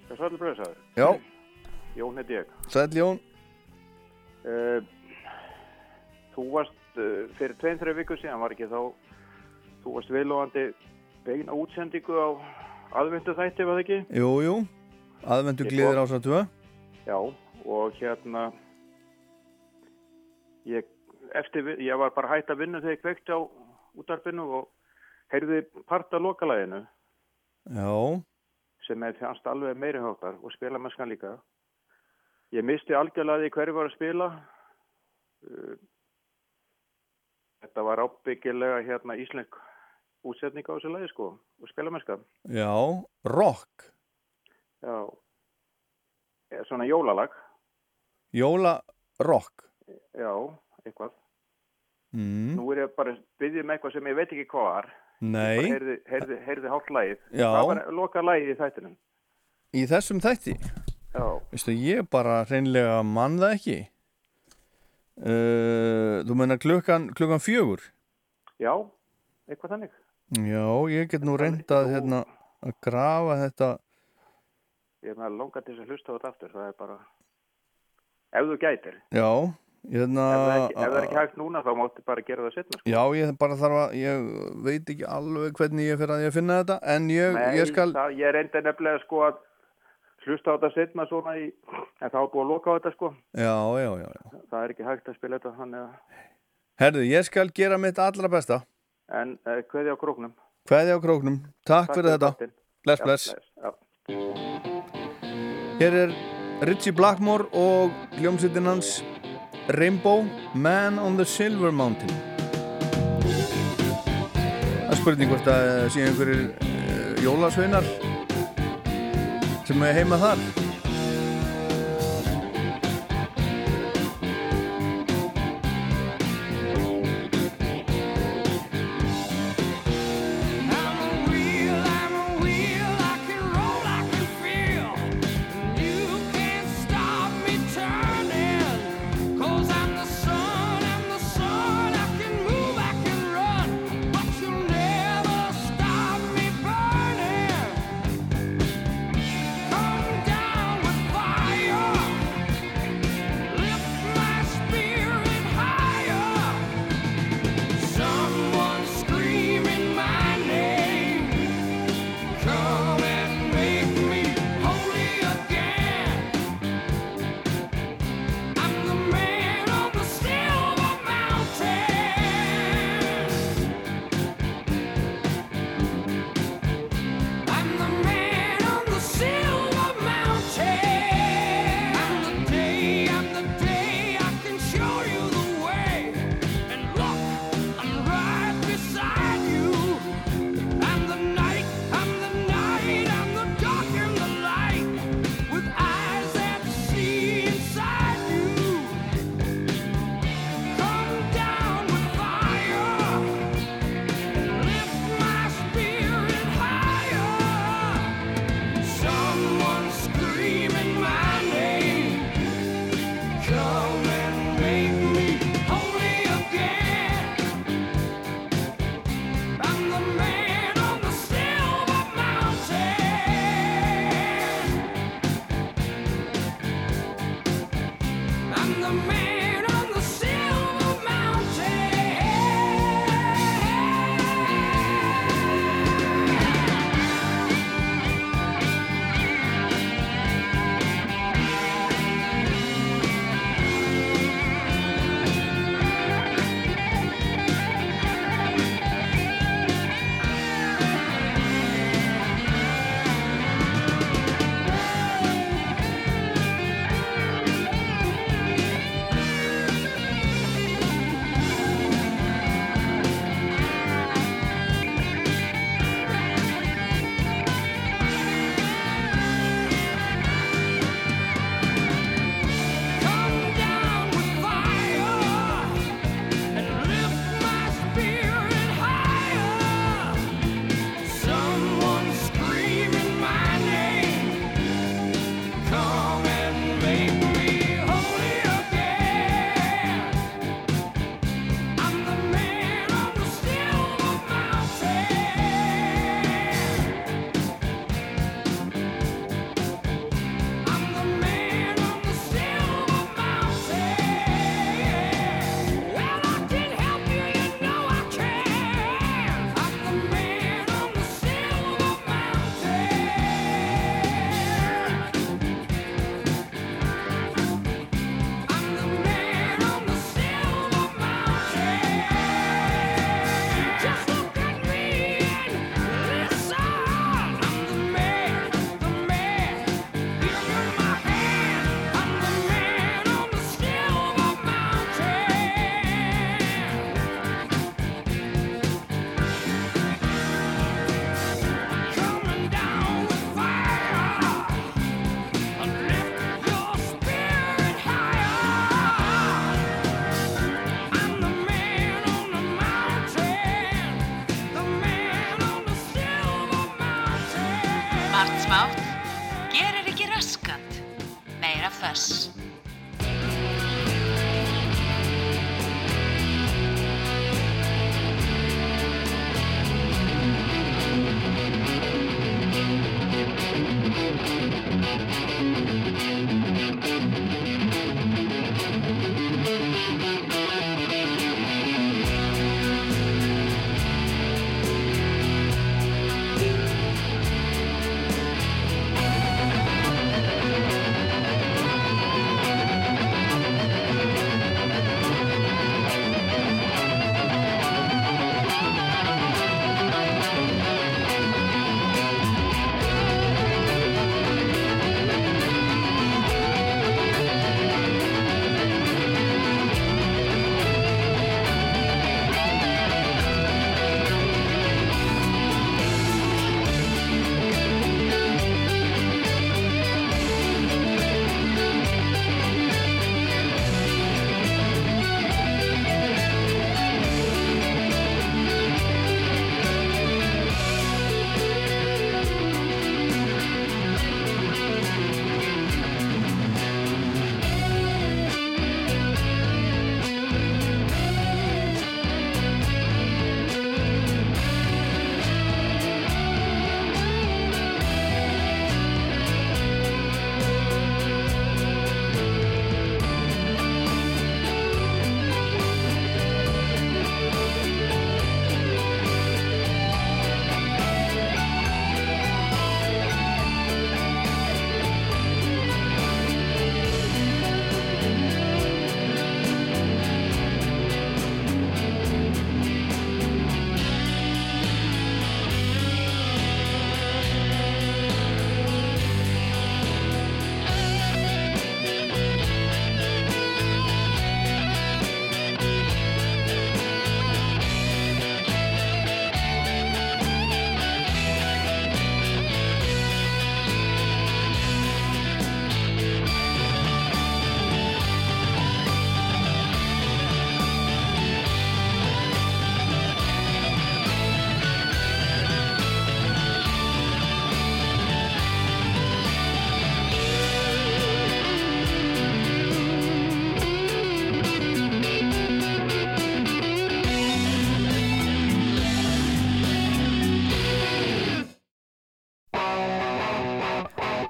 Svolítið bröðsaður. Já, Jón heiti ég. sæll Jón. Uh, þú varst fyrir tveim, þreif viku síðan var ekki þá, þú varst viðlóðandi beina útsendingu á aðvendu þætti, var það ekki? Jú, jú, aðvendu gliðir tvö. Já, og hérna, ég, eftir, ég var bara hægt að vinna þegar ég kveikti á útarpinu og heyrði part af lokalæginu Já, sem er fannst alveg meiri háttar og spila með skan líka. Ég misti algjörlega því hverju var að spila. Þetta var ábyggilega hérna íslensk útsetning á þessu lagi sko og spila með skan. já, rock, Já, svona jólalag. jóla rock. Já, eitthvað. Mm. Nú er ég bara að byggja um eitthvað sem ég veit ekki hvað var. Nei. Ég bara heyrði, heyrði, hálft lagið. Já. Það var loka lagið í þættinum. Í þessum þætti? Já. Vistu, ég bara hreinlega mann það ekki. Uh, þú meina klukkan, klukkan fjögur? Já, eitthvað þannig. Já, ég get nú reyndað hérna að grafa þetta. Ég er með að langa til þess að hlusta á þetta aftur. Það er bara, ef þú gætir. Já, hérna... ef, það er ekki, ef það er ekki hægt núna þá máttu bara gera það setna. Já, ég bara þarf að, ég veit ekki alveg hvernig ég fyrir að ég finna þetta, en ég, Nei, ég skal... það, ég reyndi nefnilega sko að hlusta á þetta setna svona í, en þá er búið að loka á þetta sko. Já, já, já, já. Það er ekki hægt að spila þetta þannig að, Herðu, ég skal gera mitt allra besta. en uh, hverði á króknum. Hveði á króknum. Takk, fyrir þetta. þáttinn. Bless, Já, bless. Hér er Richie Blackmore og hljómsveitin hans Rainbow Man on the Silver Mountain. Það er spurning hvort að sé einhverjir uh, jólasveinar sem er heima þar.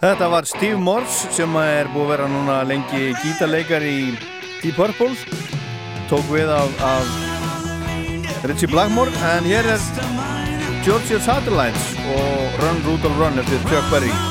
Þetta var Steve Morse sem er búið að vera núna lengi gítarleikar í Deep Purple. Tók við af, af Richie Blackmore. En hér er Georgia Satellites og Run Rudolph Run eftir Chuck Berry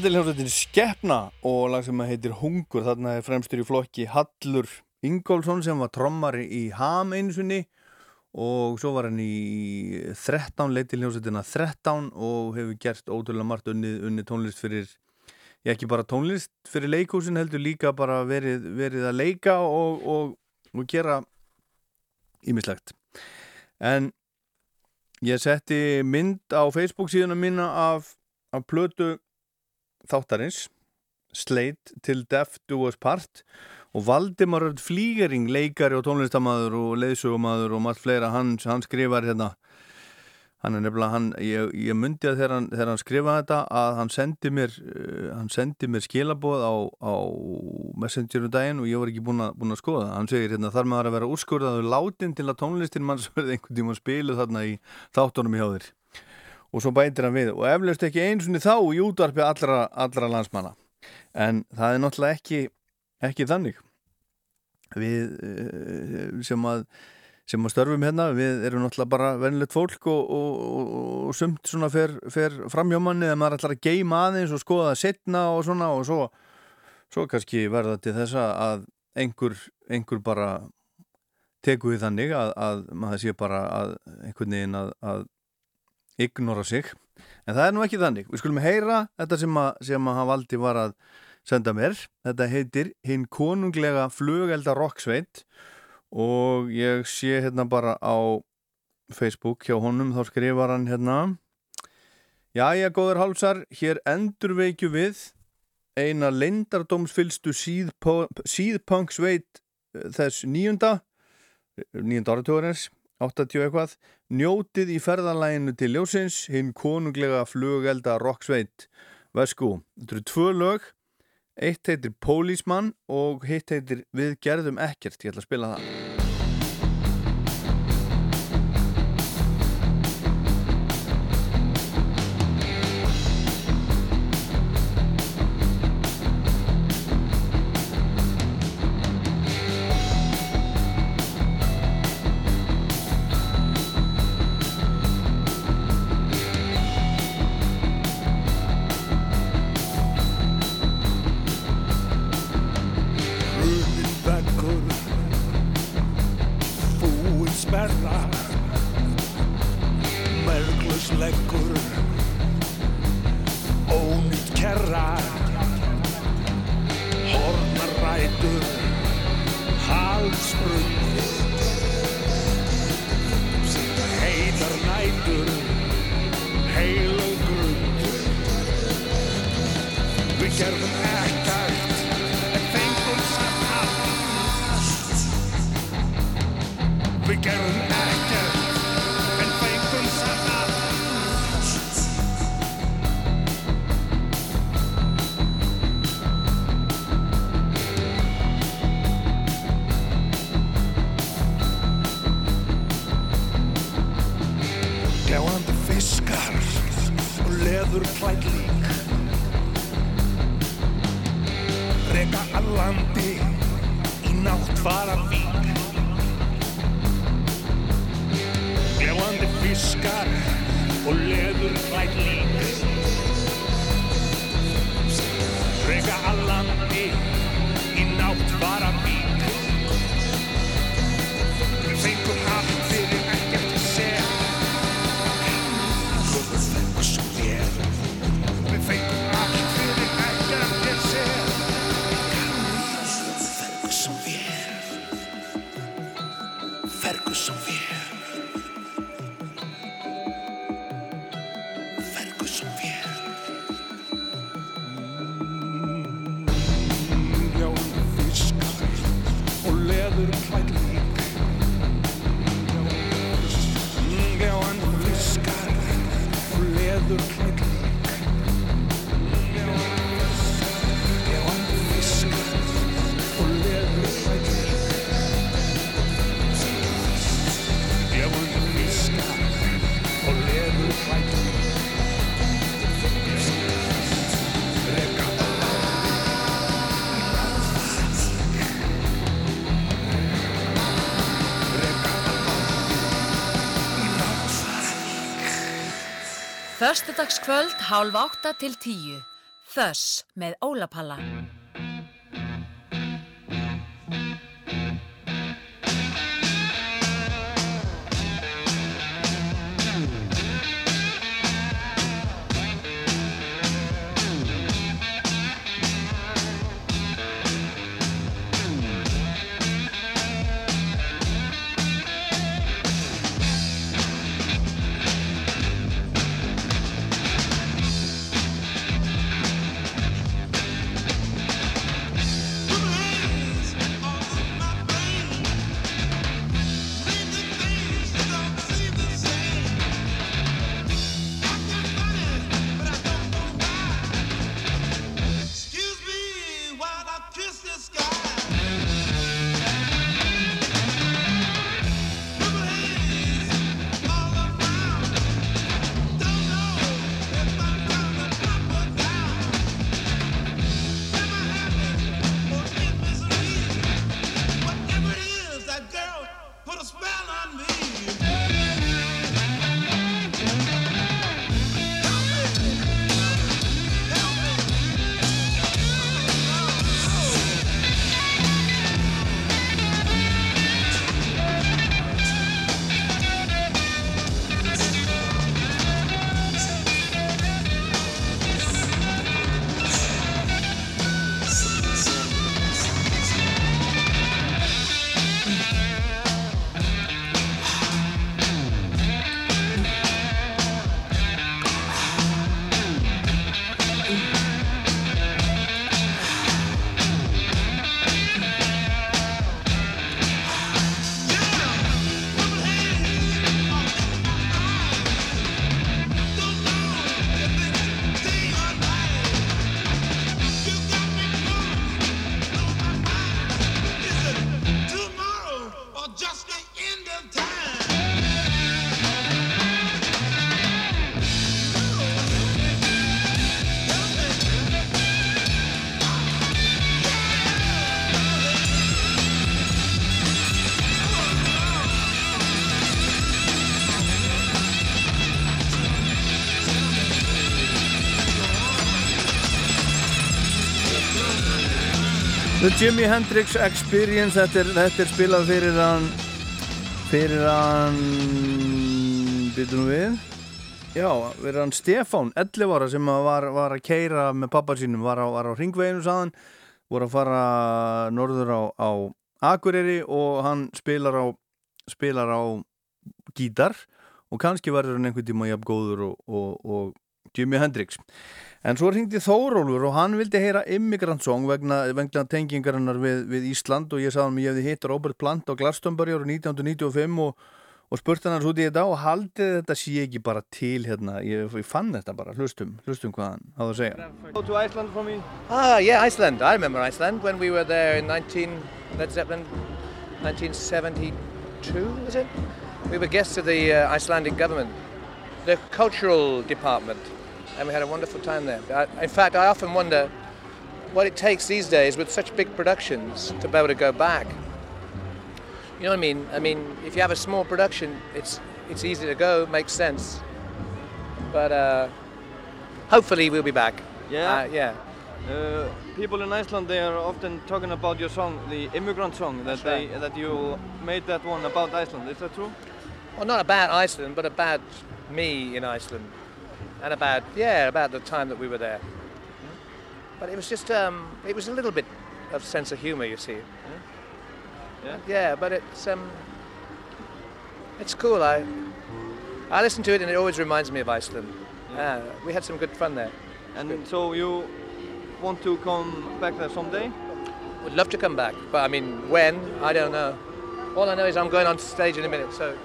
Þetta er hljómsveitin Skeppna og lag sem heitir Hungur. Þarna er fremstur í flokki Hallur Ingólfsson sem var trommari í Ham einu sinni og svo var hann í 13 leiti hljómsveitina 13 og hefur gert ótrúlega margt unni, unni tónlist fyrir ég ekki bara tónlist fyrir leikhúsin heldur líka bara verið, verið að leika og, og, og gera ímislegt en ég setti mynd á Facebook síðuna mína af, af plötu þáttarins Slate til Death Do Us Part og Valdimar Flígering leikari og tónlistamæður og leiðsögumæður og margt fleira, hann, hann skrifar hérna. Hann er nefnilega, hann, ég, ég myndi að þegar hann, þegar hann skrifaði þetta að hann sendi mér uh, hann sendi mér skilaboð á, á messengerum daginn og ég var ekki búin að, búin að skoða. Hann segir hérna, þar maður að vera úrskurðaður látin til að tónlistin manns verði einhvern tíma spilu þarna í þáttunum hjá þér og svo bætir hann við og eflaust ekki eins og þá í útvarpi allra, allra landsmanna. En það er náttúrulega ekki ekki þannig. Við eh, sem að sem að störfum hérna, við erum náttúrulega bara venilegt fólk og, og, og, og sumt svona fer, fer framhjómanni eða maður ætlar að geima aðeins og skoða setna og svona og svo, svo kannski verða til þessa að einhver, einhver bara teku við þannig að, að maður sé bara að einhvern veginn að, að ignora sig. En það er nú ekki þannig. Við skulum heyra þetta sem að, sem að hann valdi var að senda mér. Þetta heitir Hinn konunglega flugelda rocksveit og ég sé hérna bara á Facebook hjá honum þá skrifar hann hérna. Jæja, góður hálsar, hér endurveikju við eina leyndardómsfylstu síðpunksveit þess nýjunda nýjunda áratugurins 80 eitthvað, njótið í ferðalæginu til ljósins, hinn konunglega flugelda rocksveit Vesku, þetta eru tvö lög eitt heitir Pólismann og hitt heitir Við gerðum ekkert, ég ætla að spila það Föstudagskvöld hálf átta til tíu. Þöss með Ólapalla. Jimi Hendrix Experience þetta er, þetta er spilað fyrir hann fyrir hann byrjum við. Já, fyrir hann Stefán 11 ára sem var, var að keira með pappa sínum, var á, á ringveginu saðan, voru að fara norður á, á Akureyri og hann spilar á spilar á gítar. Og kannski verður hann einhvern tíma jafn góður og, og, og Jimi Hendrix En svo ringdi Þórólfur og hann vildi heyra Immigrant Song vegna, vegna tengingarinnar við, við Ísland og ég sagði hann að ég hefði hitt Robert Plant á Glastonbury árið 1995 og, og spurt hann hans út í þetta og haldið þetta sé ekki bara til hérna, ég, ég fann þetta bara, hlustum, hlustum hvað hann hafði að segja. Go to Iceland for me. Ah, yeah, Iceland. I remember Iceland when we were there in 19, Led Zeppelin, 1972, was it? We were guests of the uh, Icelandic government, the cultural department, and we had a wonderful time there. I, in fact, I often wonder what it takes these days with such big productions to be able to go back. You know what I mean? I mean, if you have a small production, it's it's easy to go, makes sense. But uh, hopefully we'll be back. Yeah? Uh, yeah. Uh, people in Iceland they are often talking about your song, the immigrant song that they that you made that one about Iceland. Is that true? Well, not about Iceland, but about me in Iceland, and about yeah, about the time that we were there. But it was just um, it was a little bit of sense of humour, you see. Yeah. Yeah, but it's um, it's cool. I I listen to it and it always reminds me of Iceland. Yeah, we had some good fun there. And so you want to come back there someday? Would love to come back, but I mean, when? I don't know. All I know is I'm going on stage in a minute, so.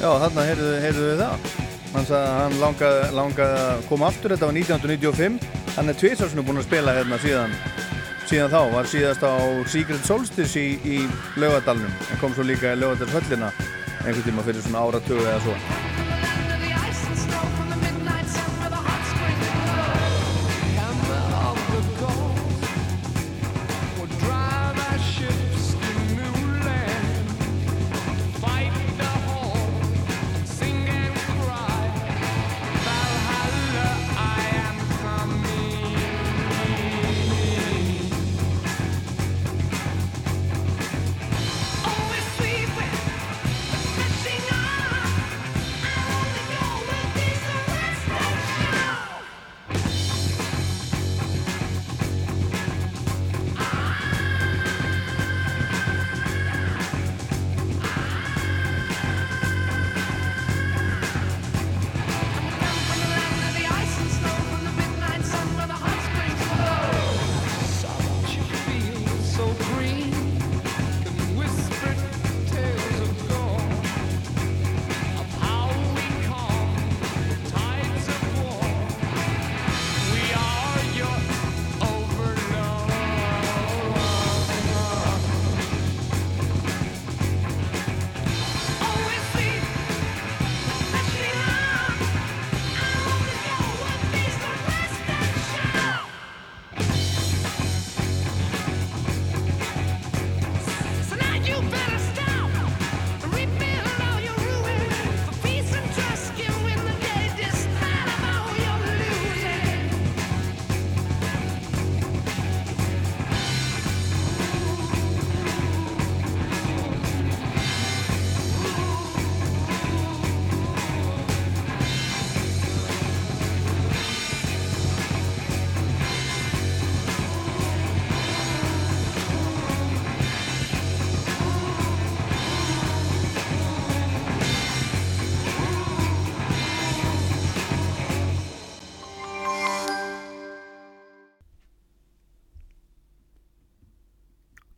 Já, þarna heyrðu, heyrðu það. Hann hann langaði, langaði að koma aftur, þetta var 1995. Hann er tviðsársinu búinn að spila hérna síðan, síðan þá. Var síðast á Secret Solstice í, í Laugadalnum. En kom svo líka í Laugadalshöllina einhvern tíma fyrir svona áratögu eða svo.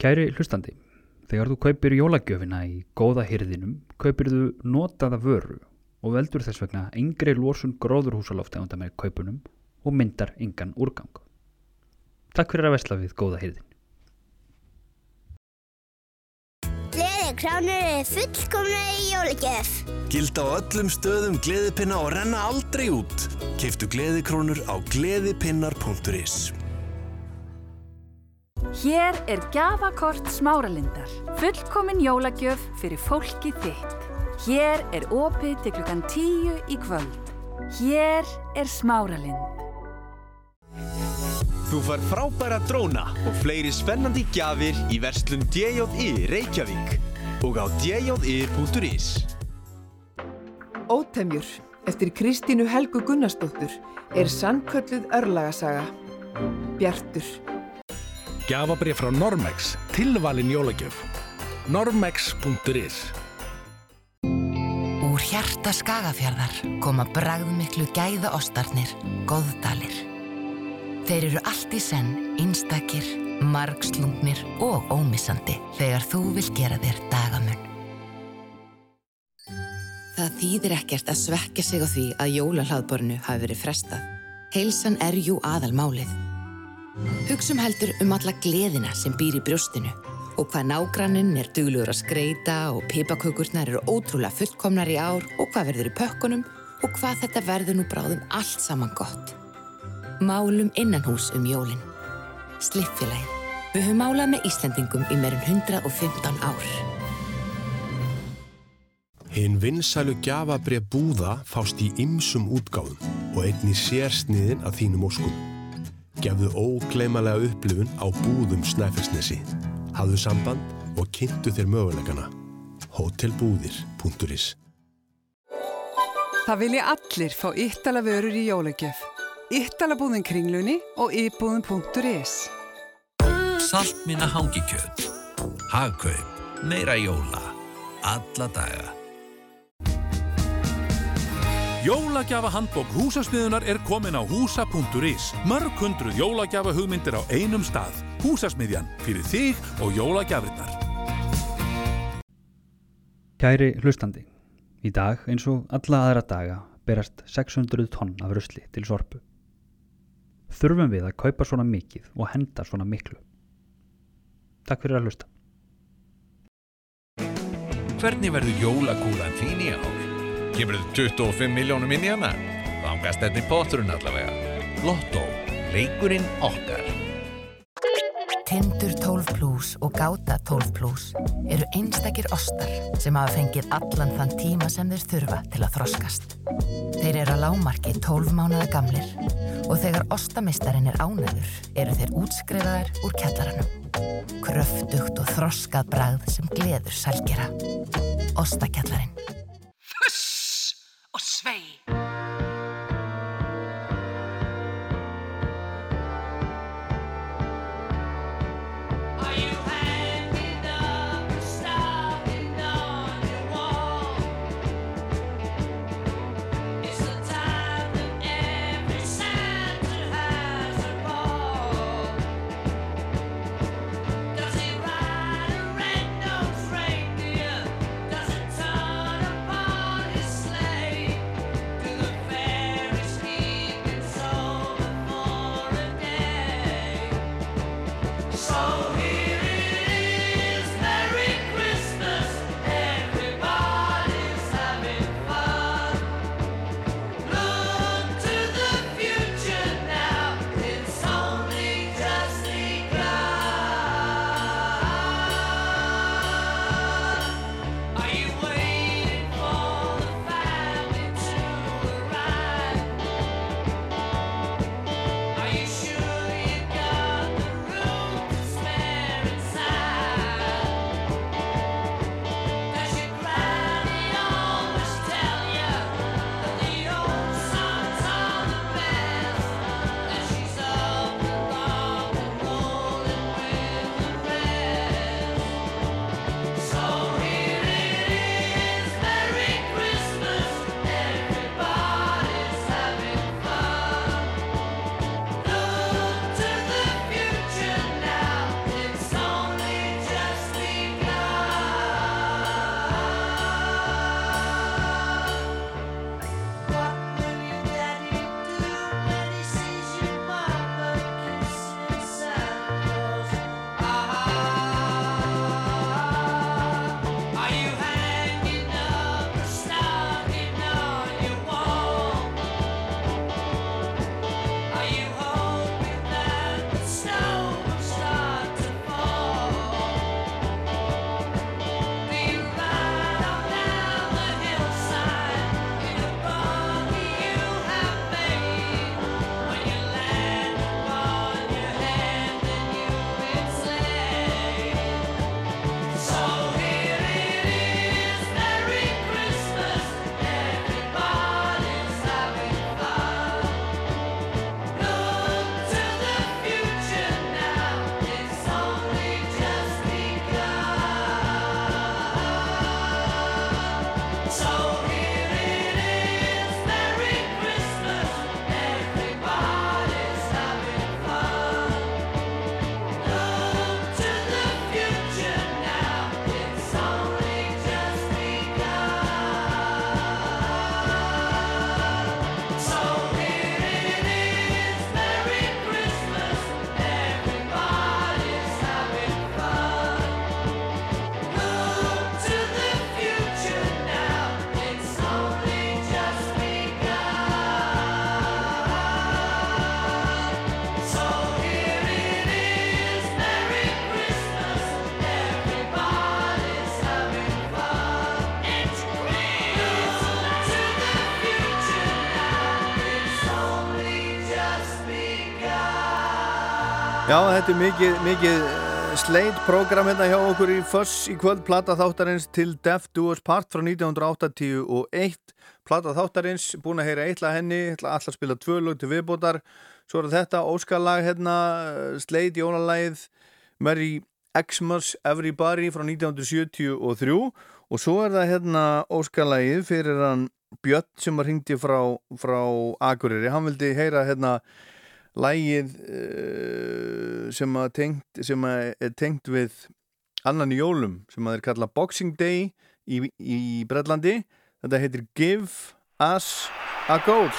Kæri hlustandi, þegar þú kaupir jólagjöfina í góða hyrðinum, kaupir þú notaða vöru og veldur þess vegna engri losun gróðurhúsaloftegunda með kaupunum og myndar engan úrgang. Takk fyrir að vesla við góða hyrðin. Gleðikránur er fullkomna í jólagjöf. Gilda á öllum stöðum gleðipinna og renna aldrei út. Keiftu gleðikrónur á gleðipinnar.is Hér er gjafakort smáralindar. Fullkomin jólagjöf fyrir fólki þitt. Hér er opið til klukkan tíu í kvöld. Hér er Smáralind. Þú far frábæra dróna og fleiri spennandi gjafir í verslun DJI Reykjavík og á dji.is. Ótemjur eftir Kristínu Helgu Gunnarsdóttur er sannkölluð örlagasaga. Bjartur. Gjafabrið frá Normex, tilvalin jólagjöf. Normex.is Úr hjarta skagafjarðar koma bragðmiklu gæða ostarnir, góðdalir. Þeir eru allt í senn, einstakir, margslungnir og ómissandi þegar þú vil gera þér dagamun. Það þýðir ekkert að svekja sig á því að jólahlaðborinu hafi verið frestað. Heilsan er jú aðal málið. Hugsum heldur um alla gleðina sem býr í brjóstinu og hvað nágranninn er duglugur að skreita og pipakökurnar eru ótrúlega fullkomnar í ár og hvað verður í pökkunum og hvað þetta verður nú bráðum allt saman gott. Málum innanhús um jólin. Slippfélagið. Við höfum málað með Íslendingum í meirum 115 ár. Hinn vinsælu gjafabrið búða fást í ymsum útgáðum og einni sérsniðin að þínum óskum. Gefðu ógleymalega upplifun á búðum Snæfellsnesi. Hafðu samband og kynntu þér möguleikana. Hotelbúðir.is Það vilja allir fá yttala vörur í jólagjöf. Yttalabúðin kringlunni og íbúðin.is Saltminna hangikjöt. Hagkaup. Meira jóla. Alla daga. Jólagjafa handbók húsasmiðunar er komin á húsa.is. Mörg hundruð jólagjafa hugmyndir á einum stað. Húsasmiðjan fyrir þig og jólagjafinnar. Kæri hlustandi, í dag eins og alla aðra daga berast 600 tonn af rusli til sorpu. Þurfum við að kaupa svona mikið og henda svona miklu. Takk fyrir að hlusta. Hvernig verður jólakúlan þín í ár? Kemur þið 25 miljónum inn í hana? Þangast þetta í poturinn allavega. Lotto, leikurinn okkar. Tindur 12 Plus og Gáta 12 Plus eru einstakir ostar sem hafa fengið allan þann tíma sem þeir þurfa til að þroskast. Þeir eru að lámarki 12 mánuða gamlir og þegar ostamistarinn er ánæður eru þeir útskrifaðar úr kjallaranum. Kröftugt og þroskað bragð sem gleður sælgera. Ostakjallarinn. 아! Þetta er mikið, mikið eh, sleit program hérna hjá okkur í Fuss í kvöld, plata þáttarins til Death Do Us Part frá 1981 plata þáttarins, búin að heyra eitla henni, að spila tvö lög til viðbótar, svo er þetta Óskarlag hérna, sleit jólalægið Merry Xmas Everybody frá 1973 og svo er það hérna Óskarlægið fyrir hann Björn sem var hringdi frá, frá Akureyri, hann vildi heyra hérna lægið uh, sem, að tengt, sem er tengt við annan í jólum sem að er kallað Boxing Day í, í Breitlandi þetta heitir Give Us a Goal.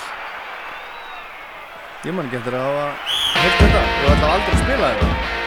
Ég man ekki eftir að hafa heilt þetta, ég var alltaf aldrei að spila þetta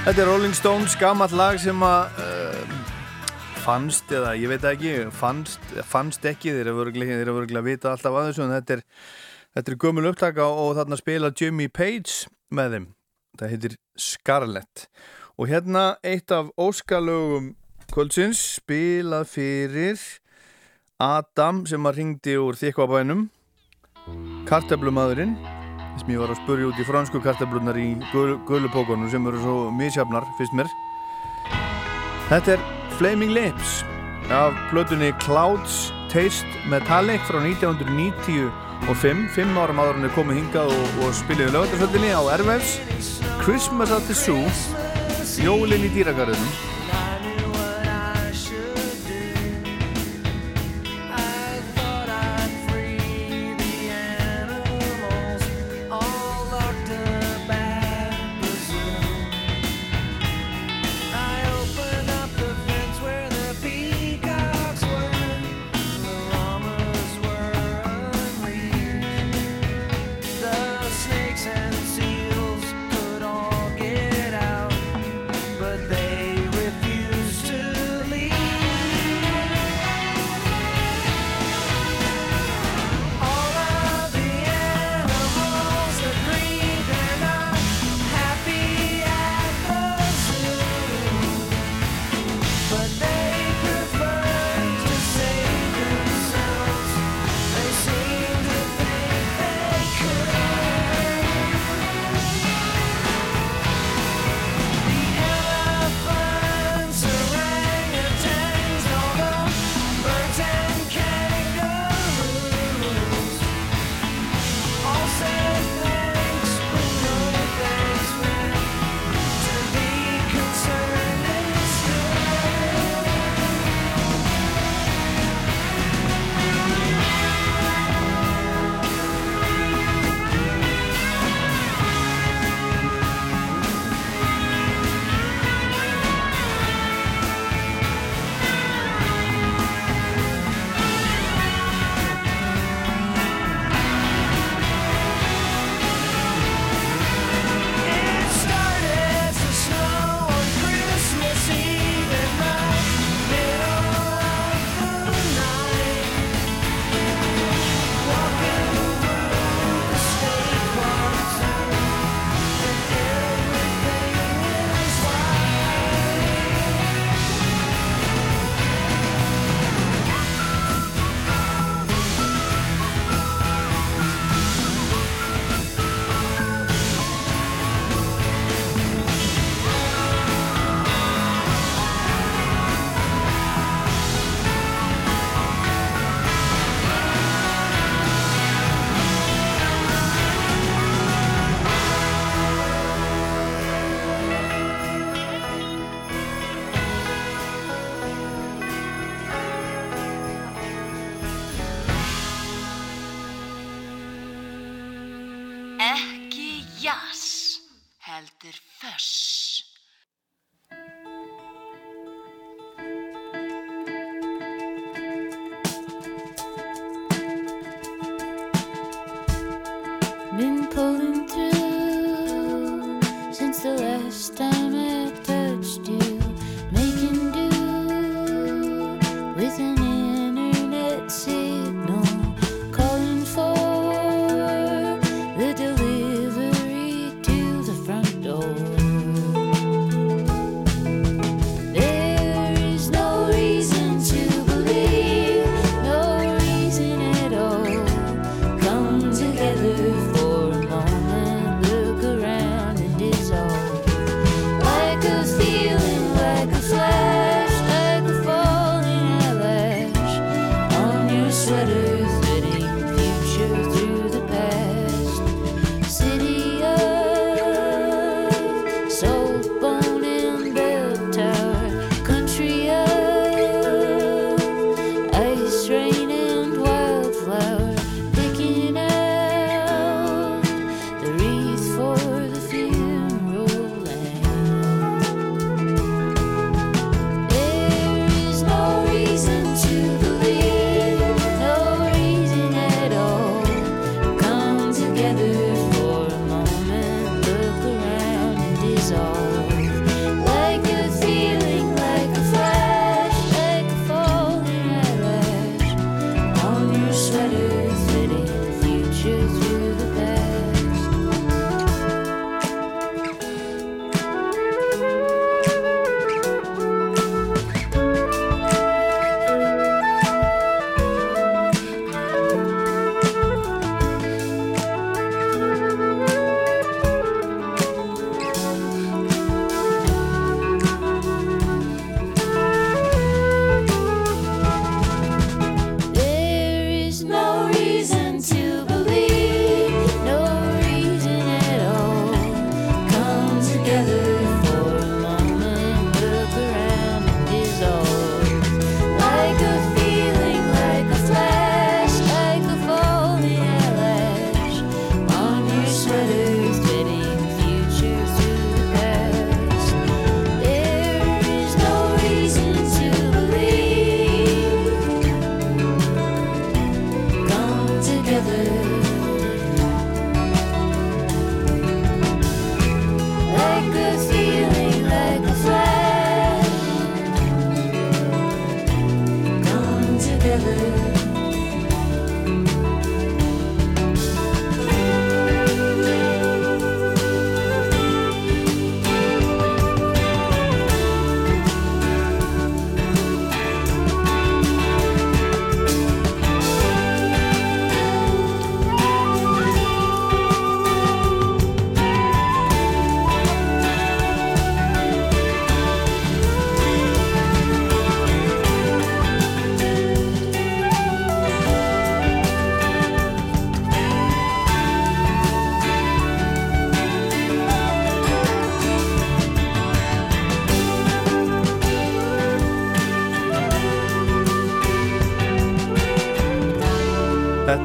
Þetta er Rolling Stones, gammalt lag sem að uh, fannst, eða ég veit ekki, fannst, fannst ekki, þeir eru örgulega að vita alltaf að þessu, en þetta er, þetta er gömul upptaka og þarna spila Jimmy Page með þeim. Það heitir Scarlett. Og hérna eitt af óskalögum kvöldsins spilað fyrir Adam sem að ringdi úr þykvabænum, kartablumadurinn sem ég var að spurja út í fransku kartablunar í gul, gulupókunum sem eru svo misjafnar fyrst mér. Þetta er Flaming Lips af plötunni Clouds Taste Metallic frá 1995 fimm. Árum áður hann er komið hingað og, og spiliði lögatarsvöldinni á Airwaves Christmas at the Zoo Jólin í dýragarðinum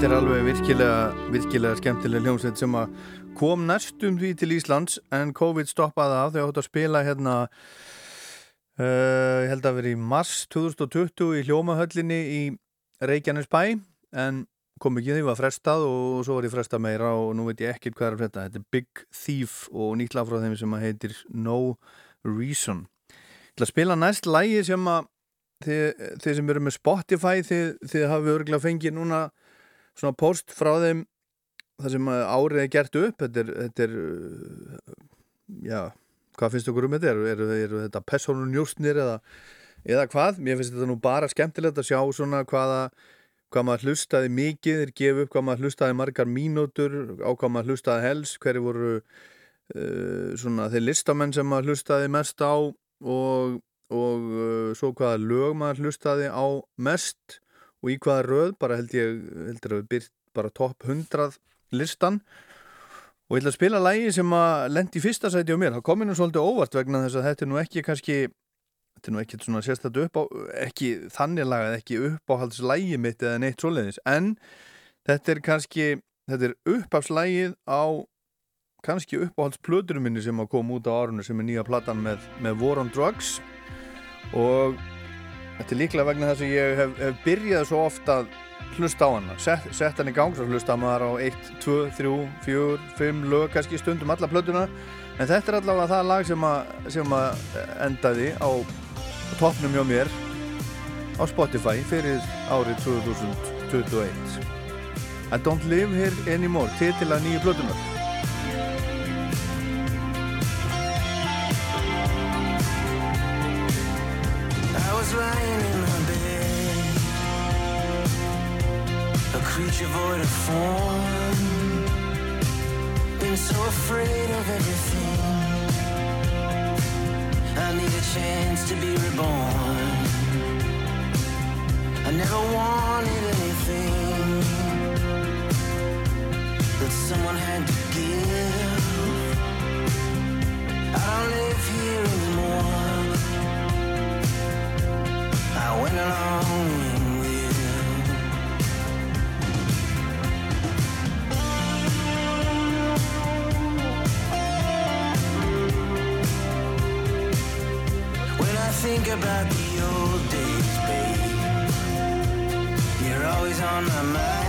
Þetta er alveg virkilega, virkilega skemmtilega hljómsveit sem að kom næstum því til Íslands en COVID stoppaði af. Þegar átt að spila hérna uh, ég held að vera í mars 2020 í hljómahöllinni í Reykjanes bæ en kom ekki því var frestað og svo var ég frestað meira og nú veit ég ekkert hvað er að fresta þetta er Big Thief og nýtt lag frá þeim sem að heitir No Reason. Ég ætla að spila næst lægi sem að þið, þið sem eru með Spotify þið, þið hafið örgulega fengið núna svona post frá þeim það sem að árið er gert upp þetta er, þetta er uh, já, hvað finnst okkur um þetta? Eru, eru, eru þetta persónun njóstnir eða, eða hvað, mér finnst þetta nú bara skemmtilegt að sjá svona hvaða hvað maður hlustaði mikið, þeir gefu upp hvað maður hlustaði margar mínútur á hvað maður hlustaði helst, hverju voru uh, svona þeir listamenn sem maður hlustaði mest á og, og uh, svo hvaða lög maður hlustaði á mest og í hvaða röð, bara held ég heldur að við byrt bara topp 100 listan. Og ég ætla að spila lægi sem að lendi fyrsta sæti á mér, það komið nú svolítið óvart vegna þess að þetta er nú ekki kannski þetta er nú ekki svona sérstaklega upp á ekki þannig lagað, ekki uppáhaldslægi mitt eða neitt svoleiðis, en þetta er kannski, þetta er uppáhaldslægið á kannski uppáhaldsplöturum minni sem að koma út á árunni sem er nýja platan með, með War on Drugs. Og þetta er líklega vegna þess að ég hef, hef byrjað svo ofta að hlusta á hana. Sett, sett hann í gang, svo hlusta maður á 1, 2, 3, 4, 5 lög kannski stundum alla plötuna. En þetta er allavega það lag sem að, sem að endaði á, á toppnum hjá mér á Spotify fyrir árið 2021 I don't live here anymore. Titila nýju plötunar was lying in my bed, a creature void of form. Been so afraid of everything. I need a chance to be reborn. I never wanted anything that someone had to give. I don't live here anymore. I went along. When I think about the old days, babe, you're always on my mind.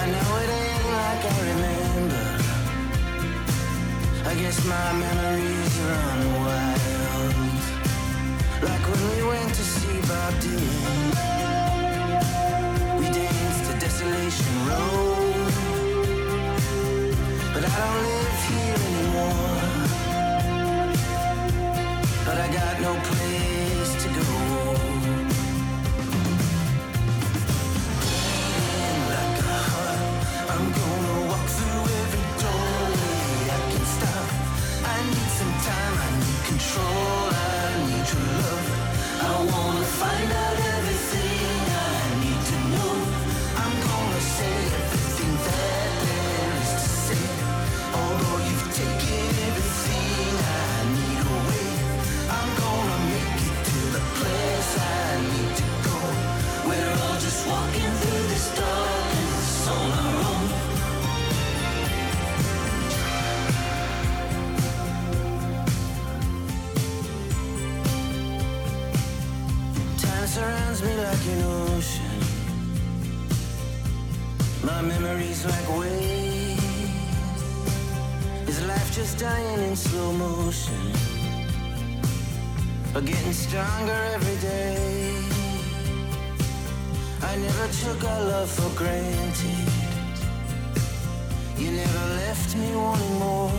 I know it ain't like I remember. I guess my memories run We danced to Desolation. But I don't live here anymore. But I got no place just dying in slow motion? but getting stronger every day? I never took our love for granted. You never left me wanting more.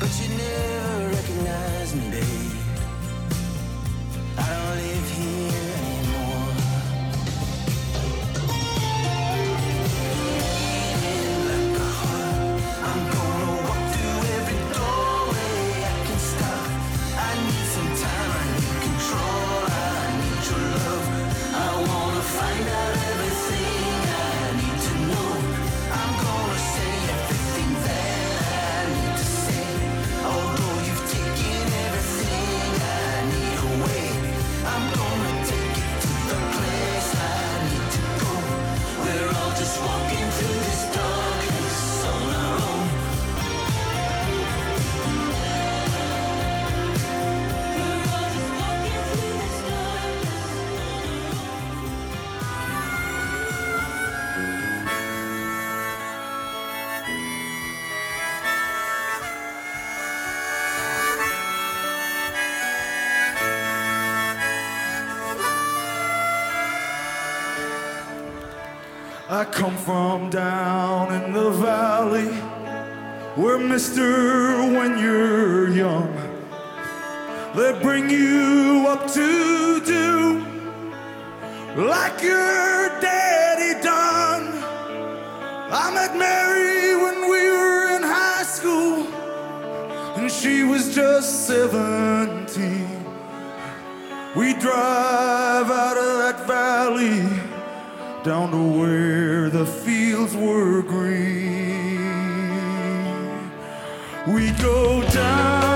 But you never recognized me, babe. I don't live here come from down in the valley. Where mister when you're young. They bring you up to do like your daddy done. I met mary when we were in high school and she was just 17 we drive out of that valley down to where the fields were green. We go down.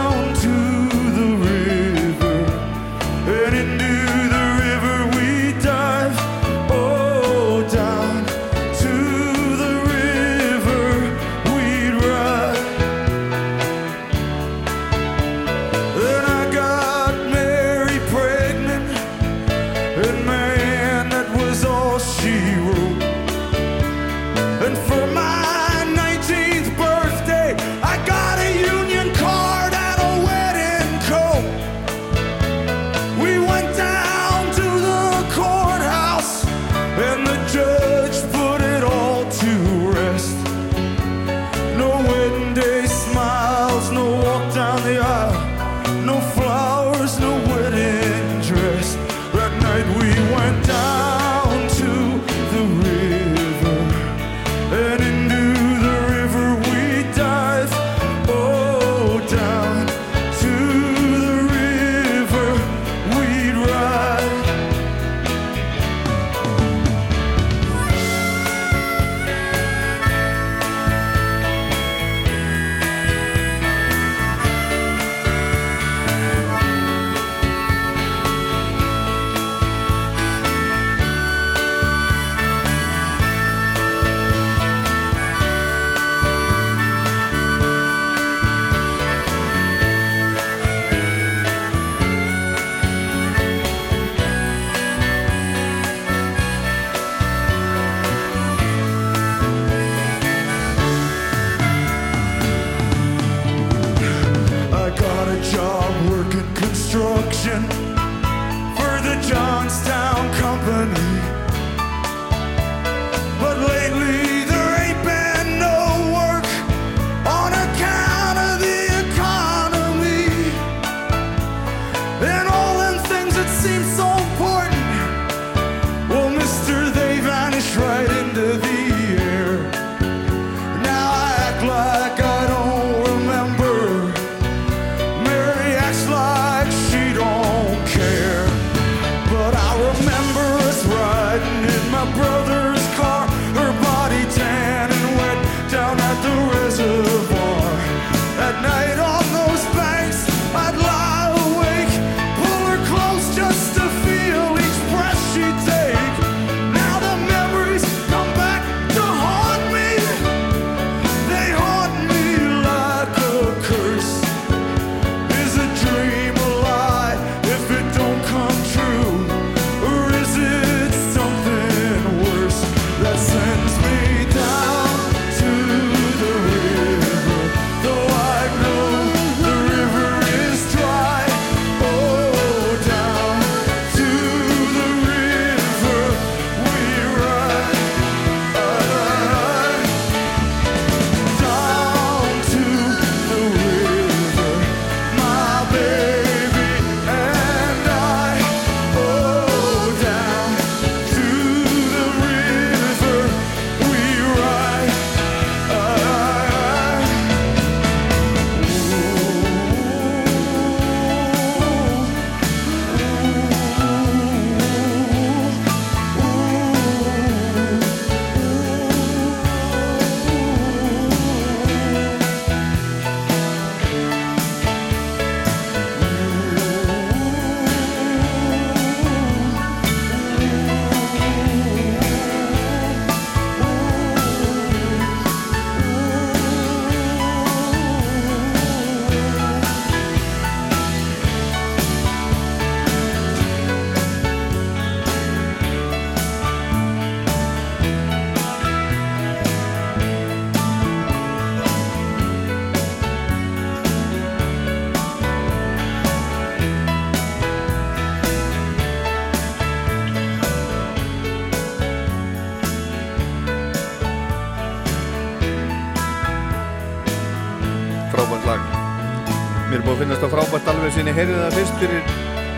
Frábært alveg sinni heyrði það fyrst fyrir,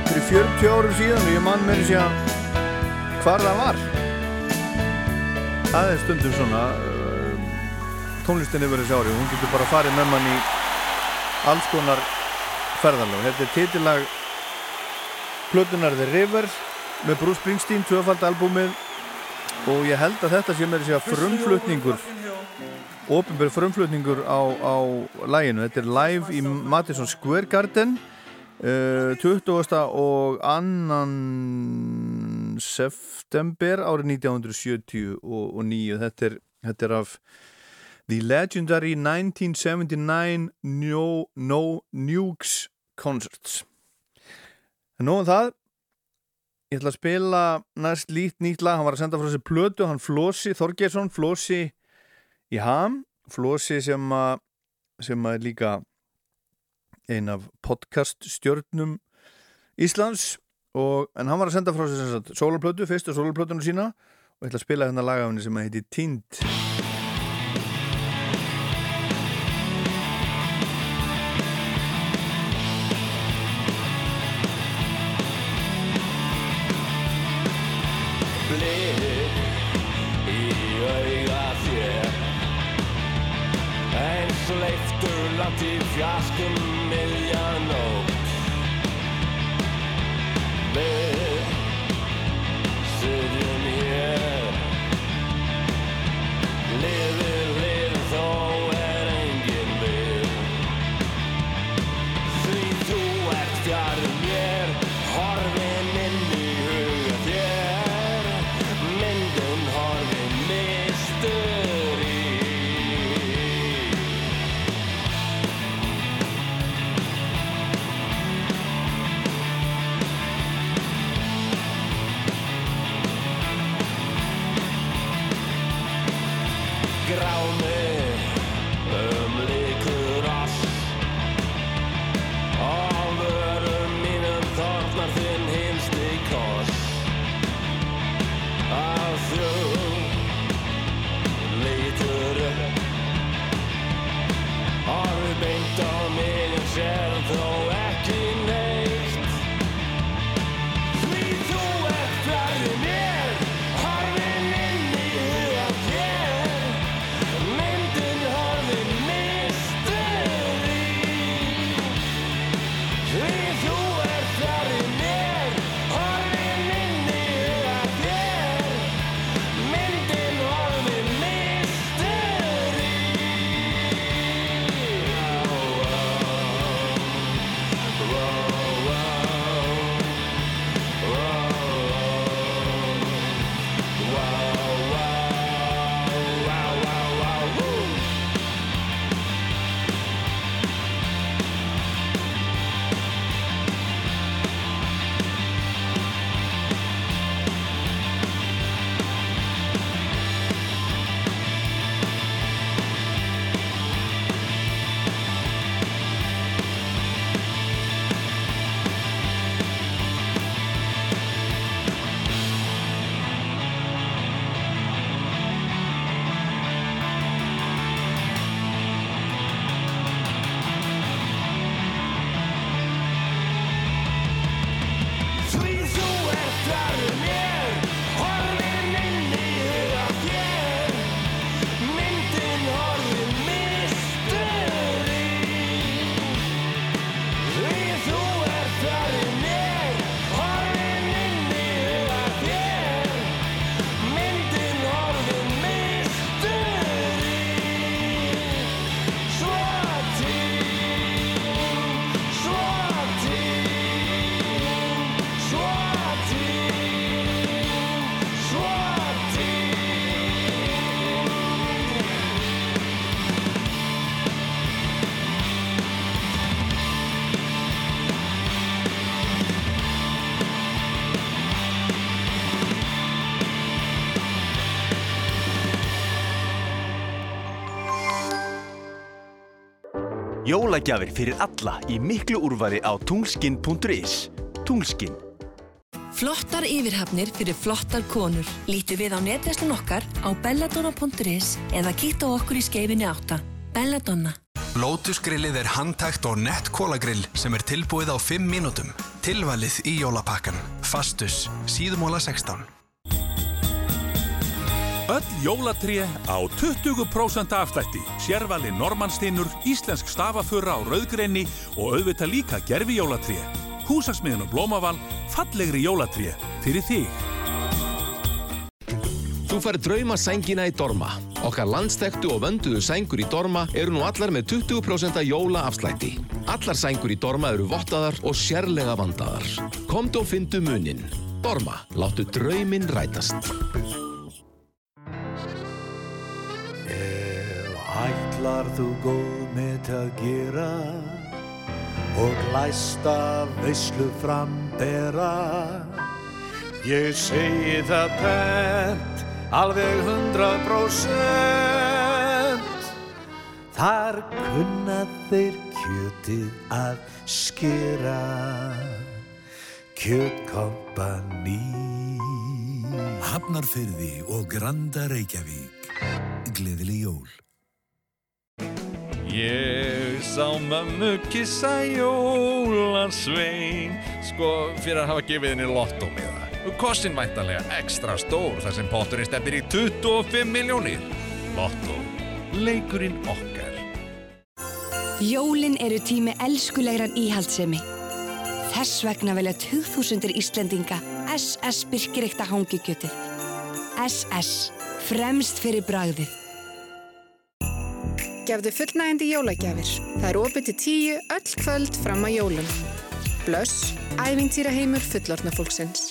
fyrir 40 árum síðan og ég mann með þessi að hvar það var. Það er stundum svona uh, tónlistin yfir þessi ári og hún getur bara farið með mann í alls konar ferðarlög. Þetta er titillag Plötunar The River með Bruce Springsteen, tvöfald albúmið og ég held að þetta sé þessi að frumflutningur ofinbjörg frumflutningur á, á læginu. Þetta er live í Madison Square Garden uh, 20. og annan september árið 1979 þetta er, þetta er af The Legendary 1979 No, no Nukes Concerts nú um það ég ætla að spila næst lít nýtt lag, hann var að senda frá þessi plötu hann Flósi Þorgeirsson, Flósi í Ham, Flósi sem að sem er líka ein af podcast stjörnum Íslands og, en hann var að senda frá þessi sólarplötu, fyrstu sólarplötunu sína og ætla að spila hérna lagafni sem heiti Tind Eins og leiftur langt í fjaskum miðjan nótt Jólagjafir fyrir alla í miklu úrvari á tungskinn.is Tungskinn Flottar yfirhafnir fyrir flottar konur. Lítu við á netverslun okkar á belladonna.is eða kíktu á okkur í skeifinni átta. Belladonna. Lotus grillið er handtækt og nett kólagrill sem er tilbúið á 5 mínútum. Tilvalið í jólapakkan. Fastus, síðumóla 16. Öll jólatré á 20% afslætti. Sérvali Normansteinur, íslensk stafafurra á rauðgreinni og auðvitað líka gerfi jólatré. Húsaksmiðun og blómaval, fallegri jólatré fyrir þig. Þú fær drauma sængina í Dorma. Okkar landstektu og vönduðu sængur í Dorma eru nú allar með 20% jóla afslætti. Allar sængur í Dorma eru vottaðar og sérlega vandaðar. Komdu og fyndu munin. Dorma, láttu drauminn rætast. Ætlar þú góð mitt að gera og glæsta veislu frambera Ég segi það pent, alveg hundrað prósent Þar kunna þeir kjötið að skera Kjötkompani Hafnarfyrði og Granda Reykjavík. Gleðileg jól. Ég sá mömmu kissa jólasvein Sko, fyrir að hafa gefið henni lottómiða Kostin væntanlega ekstra stór þar sem potturinn stefnir í 25 miljónir Lottó, leikurinn okkar Jólin eru tími elskulegrar íhaldsemi. Þess vegna velja 2000 Íslendinga SS Birkireikta hangikjötið. SS. Fremst fyrir bragðið. Gefðu fullnægandi jólagjafir. Það er opið til tíu öll kvöld fram að jólum. Blöss, ævintýraheimur fullorðna fólksins.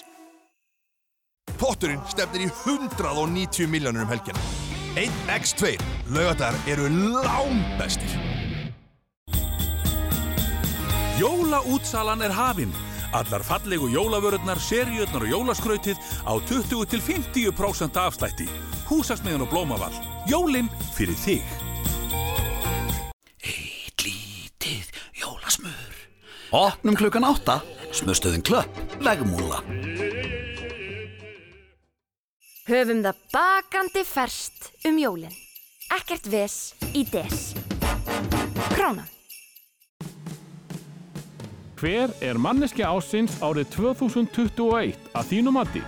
Potturinn stefnir í 190 miljónur um helgina. 1x2 laugadar eru lámbestir. Jólaútsalan er hafinn. Allar fallegu jólavörurnar, seriurnar og jólaskrautið á 20-50% afslætti. Húsasmiðan og blómaval. Jólinn fyrir þig. Opnum klukkan átta, smurstöðin klöpp, vegmúla. Höfum það bakandi ferst um jólin. Ekkert ves í des. Kránan. Hver er manneski ásins árið 2021 að þínu mati?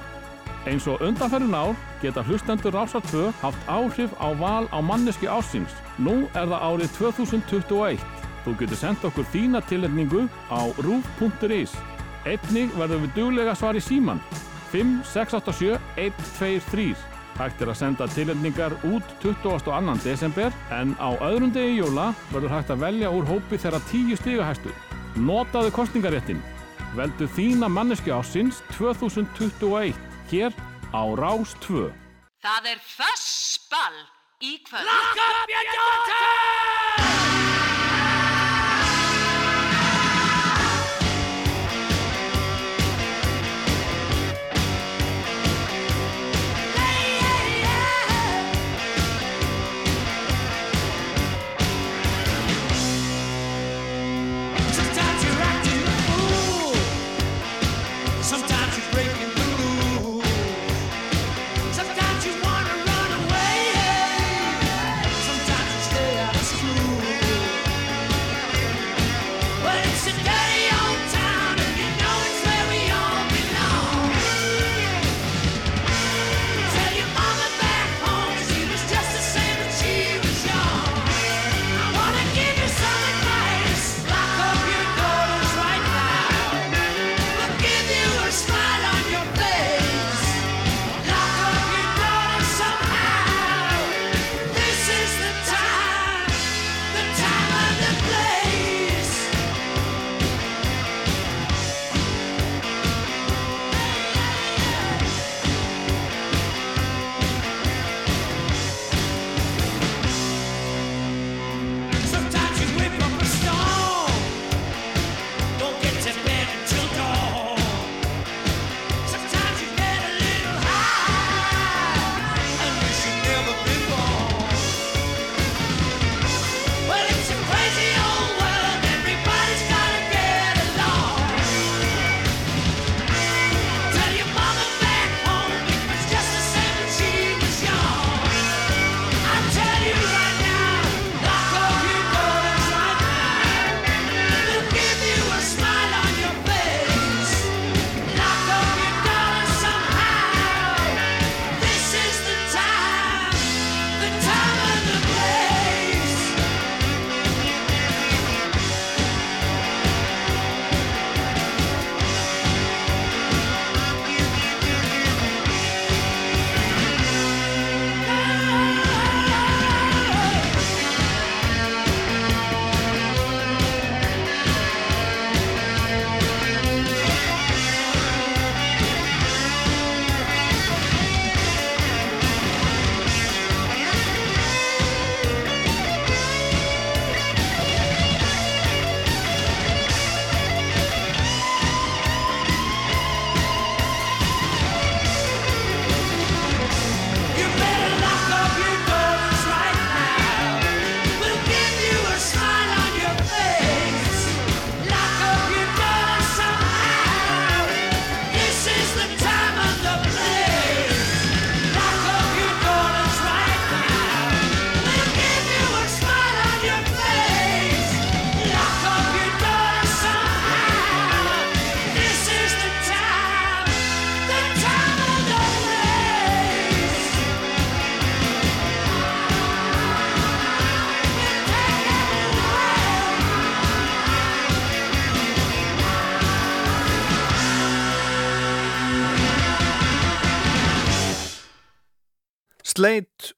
Eins og undanferðin ár geta hlustendur Rásar 2 haft áhrif á val á manneski ásins. Nú er það árið 2021. Þú getur sendt okkur þína tilendingu á rúf.is. Einnig verður við duglega svar í síman 5687 123. Hægt er að senda tilendingar út 22. desember en á öðrum degi jóla verður hægt að velja úr hópi þeirra tíu stigahæstu. Notaðu kostningaréttin. Veldu þína manneski ásins 2021 hér á Rás 2. Það er fössball í kvöld. Sometimes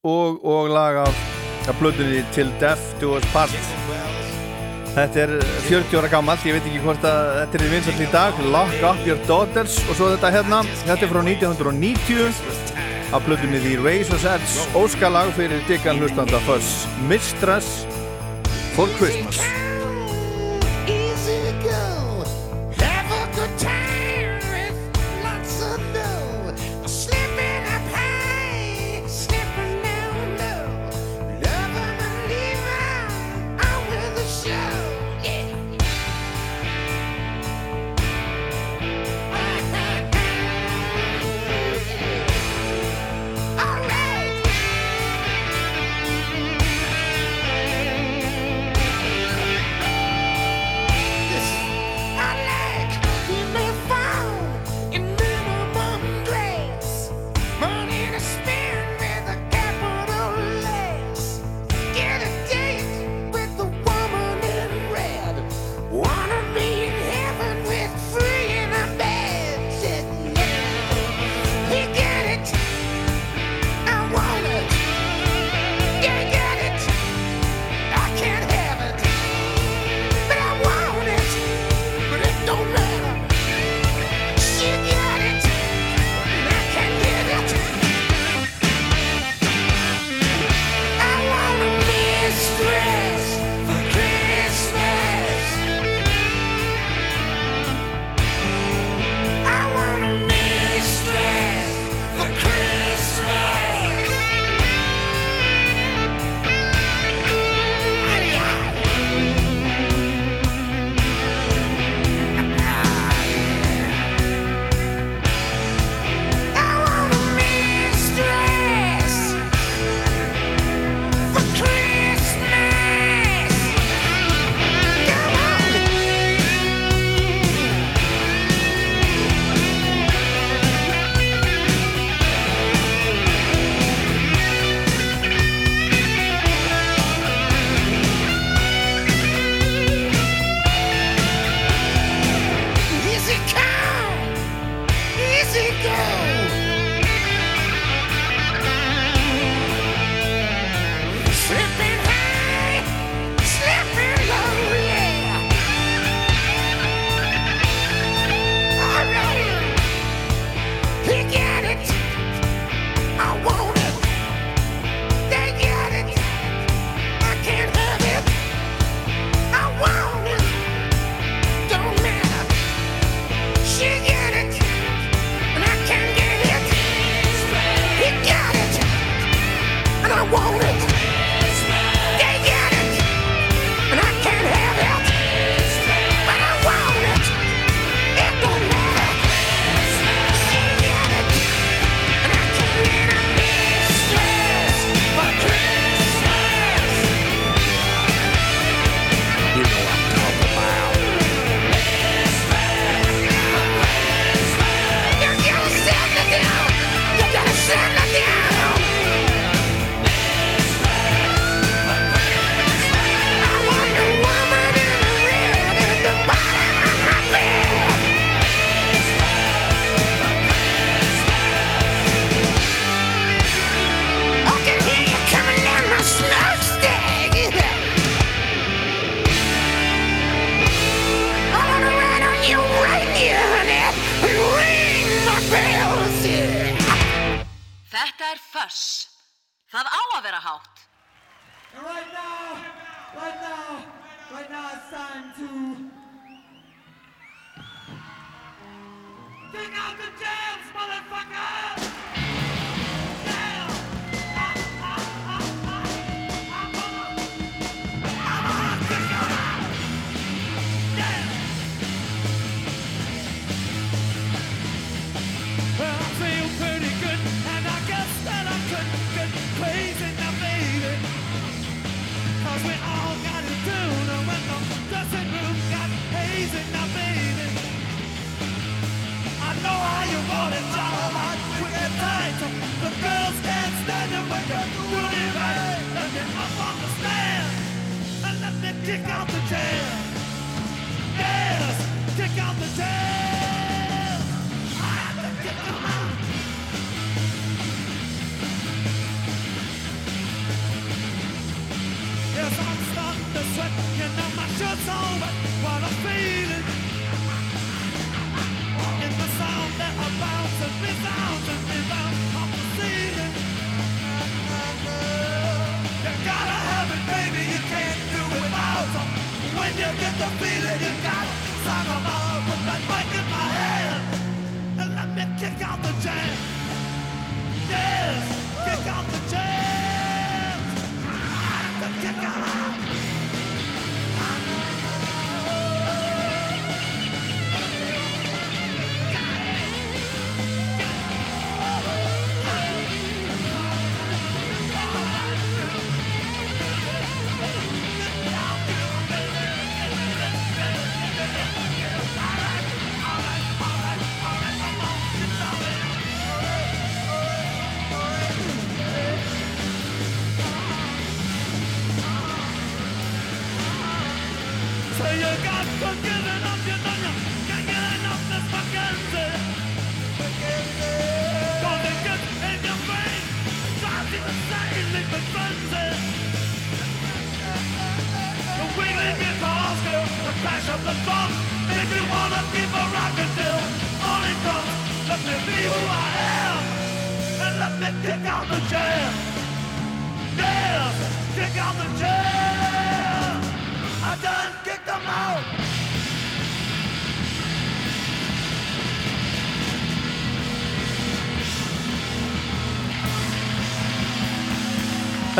og, og lag af blöðunni Till Death Do Us Part. Þetta er 40 ára gammalt, ég veit ekki hvort að þetta er vinsalt í dag, Lock Up Your Daughters og svo þetta hérna, þetta er frá 1990 af blöðunni The Razor's Edge, óskalag fyrir diggan hlustanda Fuss Mistress for Christmas.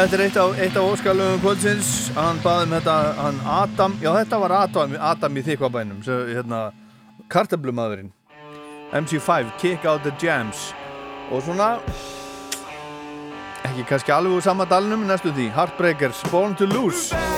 Þetta er eitt af, af óskalöfum kvöldsins. Hann baði um þetta, hann Adam já þetta var Adam, Adam í þykvabænum hérna, kartablumadurinn MC5, Kick Out The Jams. Og svona ekki kannski alveg úr samadalunum næstu því, Heartbreakers, Born To Lose.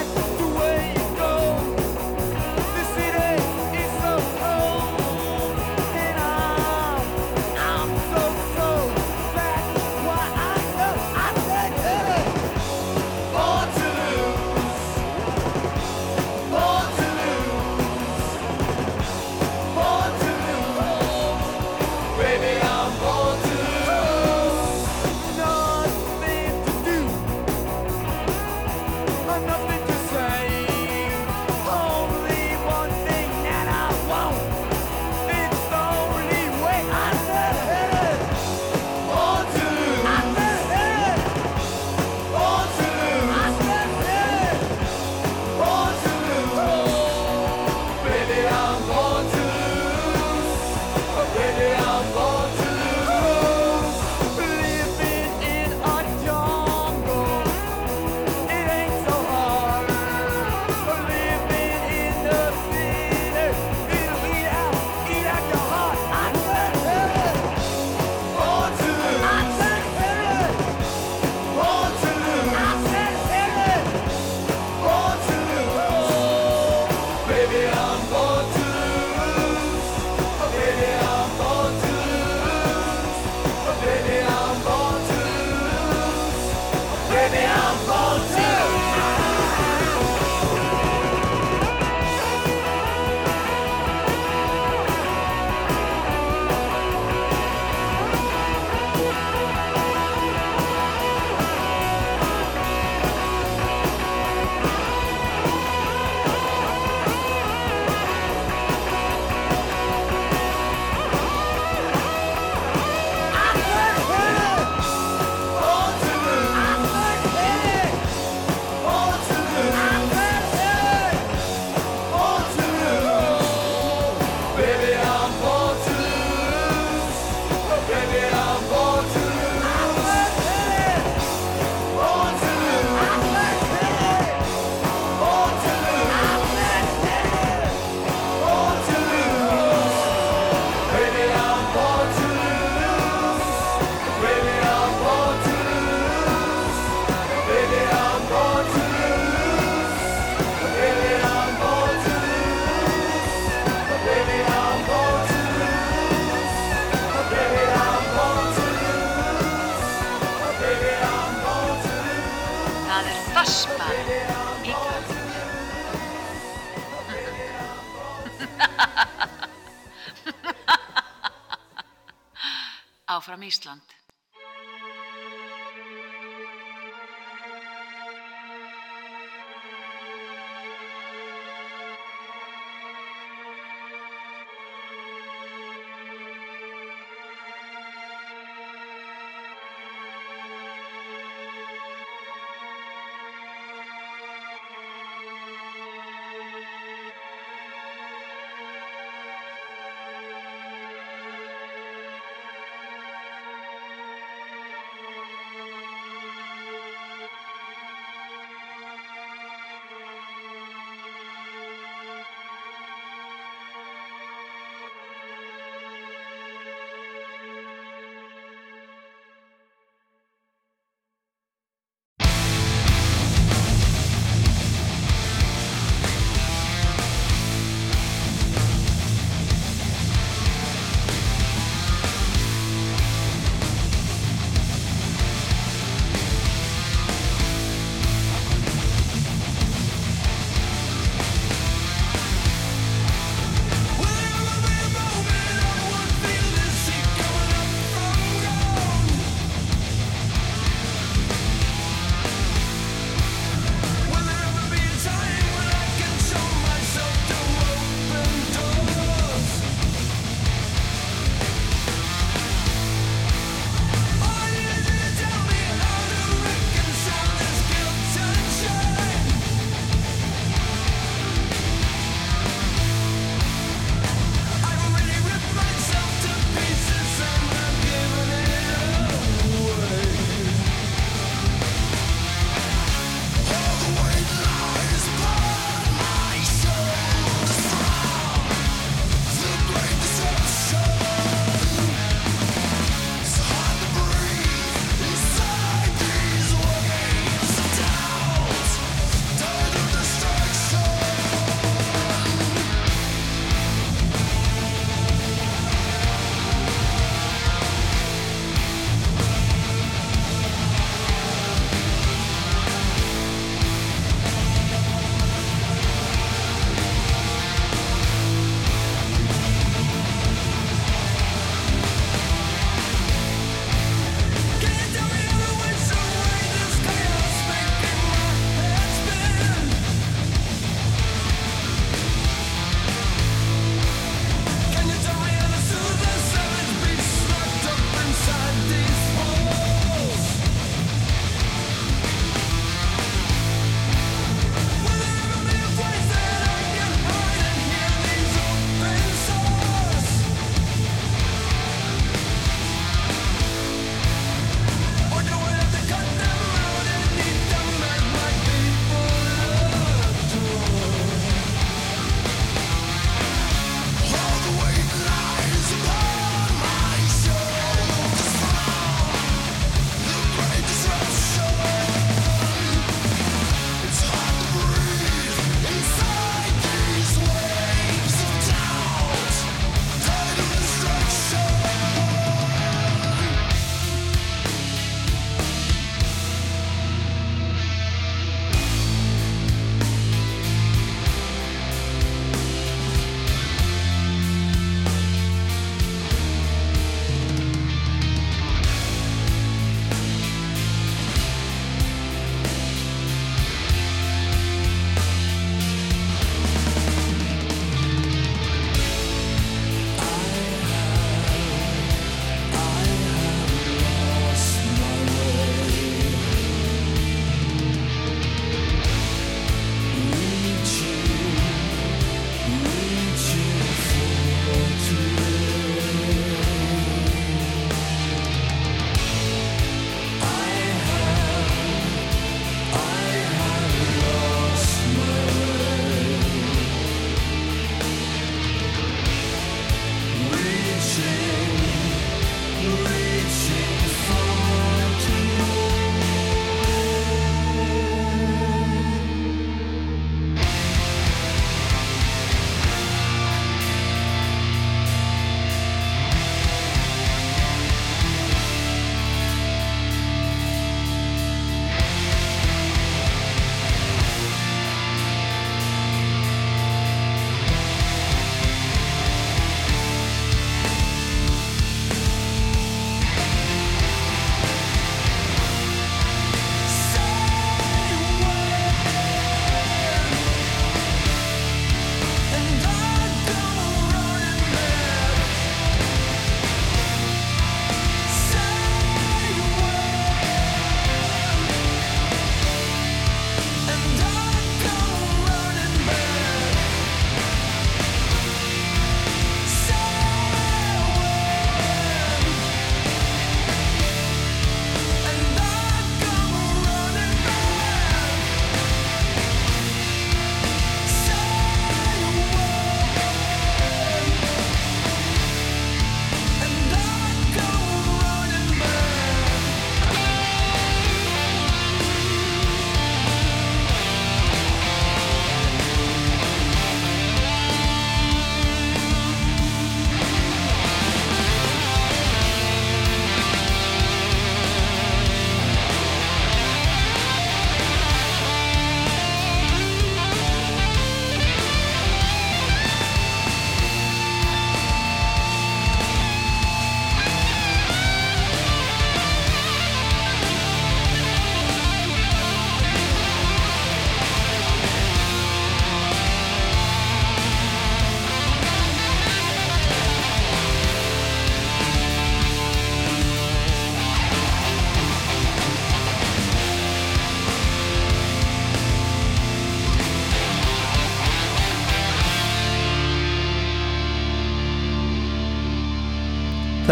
áfram Ísland.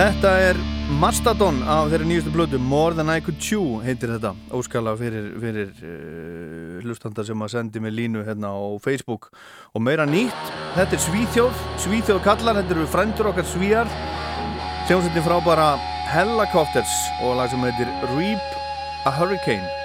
Þetta er Mastadon af þeirri nýjustu blödu More Than I Could Chew heitir þetta. Óskala fyrir, fyrir eh, uh, hlustandar sem að sendi mig línu hérna á Facebook. Og meira nýtt þetta er Svíþjóð, Svíþjóð kallar þetta eru frændur okkar svíjar sjónsendin frábara Hellacopters og lag sem heitir Reap a Hurricane.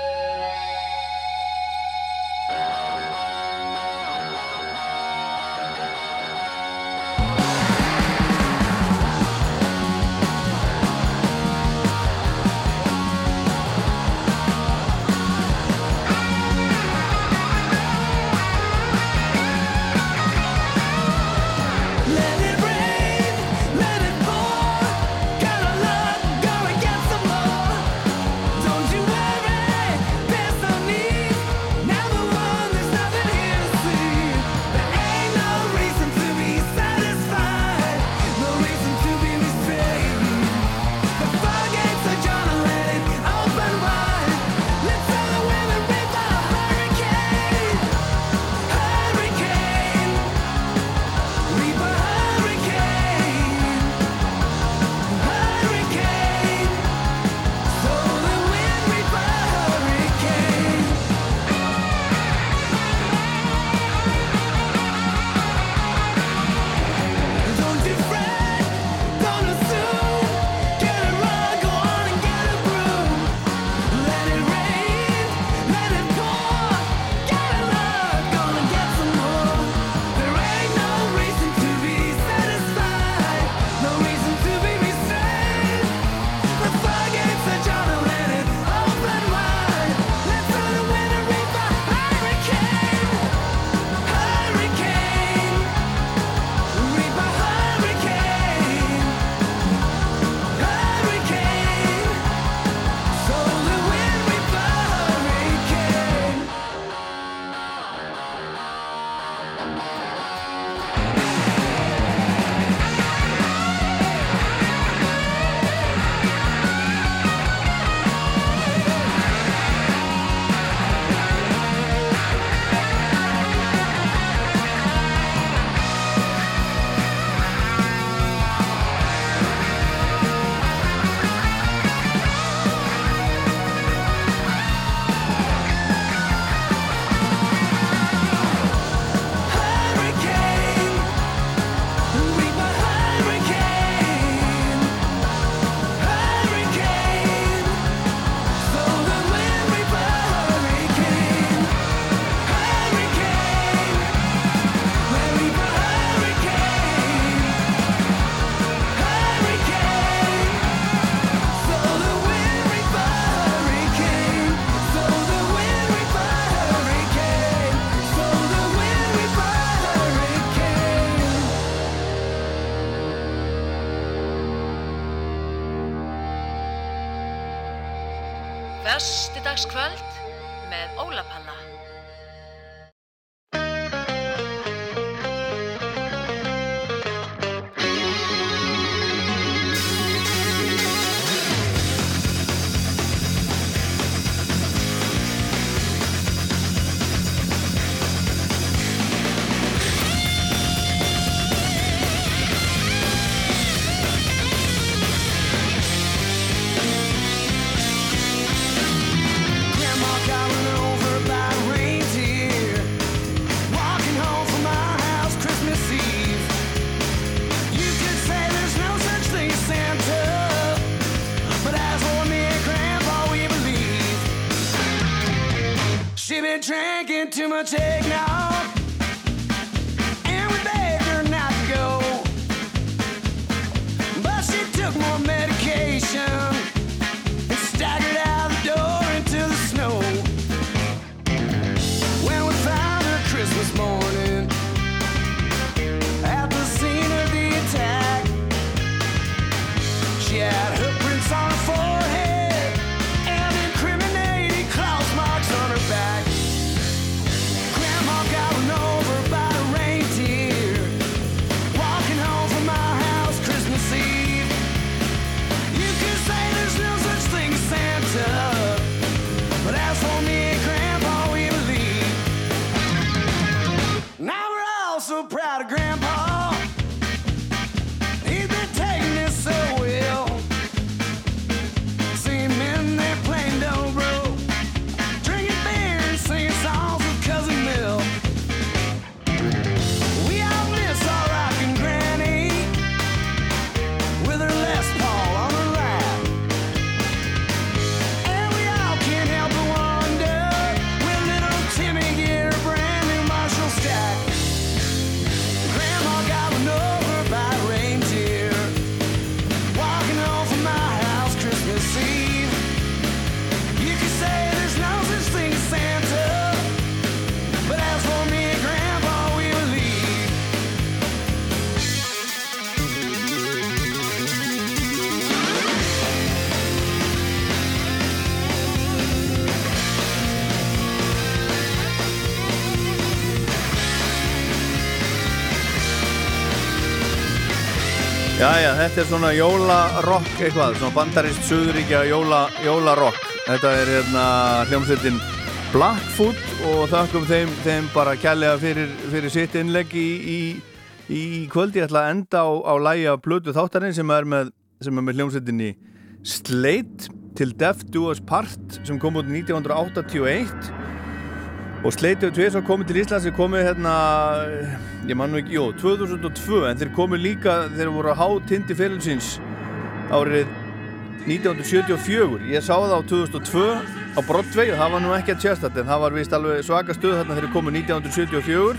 Þetta er svona jólarokk eitthvað, svona bandarist suðuríkja jóla, jólarokk. Þetta er hérna hljómsveitin Blackfoot og þakkum þeim, þeim bara kærlega fyrir, fyrir sitt innlegg í, í, í kvöld. Ég ætla að enda á, á lægi af blötu þáttarinn sem er með, með hljómsveitinni Slate til Death Do Us Part sem kom út 1981 og hefur tveir svo komið til Íslands þeir komið hérna ég man nú ekki, jú, 2002 en þeir komið líka, þeir voru að há tindi félagsins árið 1974 ég sá það á 2002 á Broadway og það var nú ekki að tjast en það var vist alveg svaka stöð þarna þegar þeir komið 1974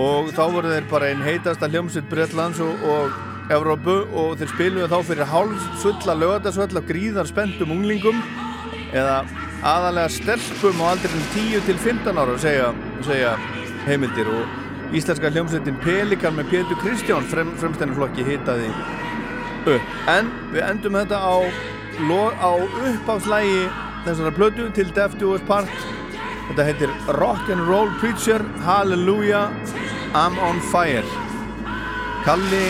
og þá voru þeir bara einn heitasta hljómsveit Bretlands og, og Evrópu og þeir spiluðu þá fyrir hálf fulla lögadagsvöll af gríðar spenntum unglingum eða aðalega stelpum á aldrinum 10 til 15 ára segja, segja heimildir. Og íslenska hljómsveitin Pelikan með Pétur Kristján frem, fremstænuflokki hitaði upp. En við endum þetta á, á uppáfslægi þessara plötu til Death Do Us Part. Þetta heitir Rock and Roll Preacher Hallelujah I'm on Fire. Kalli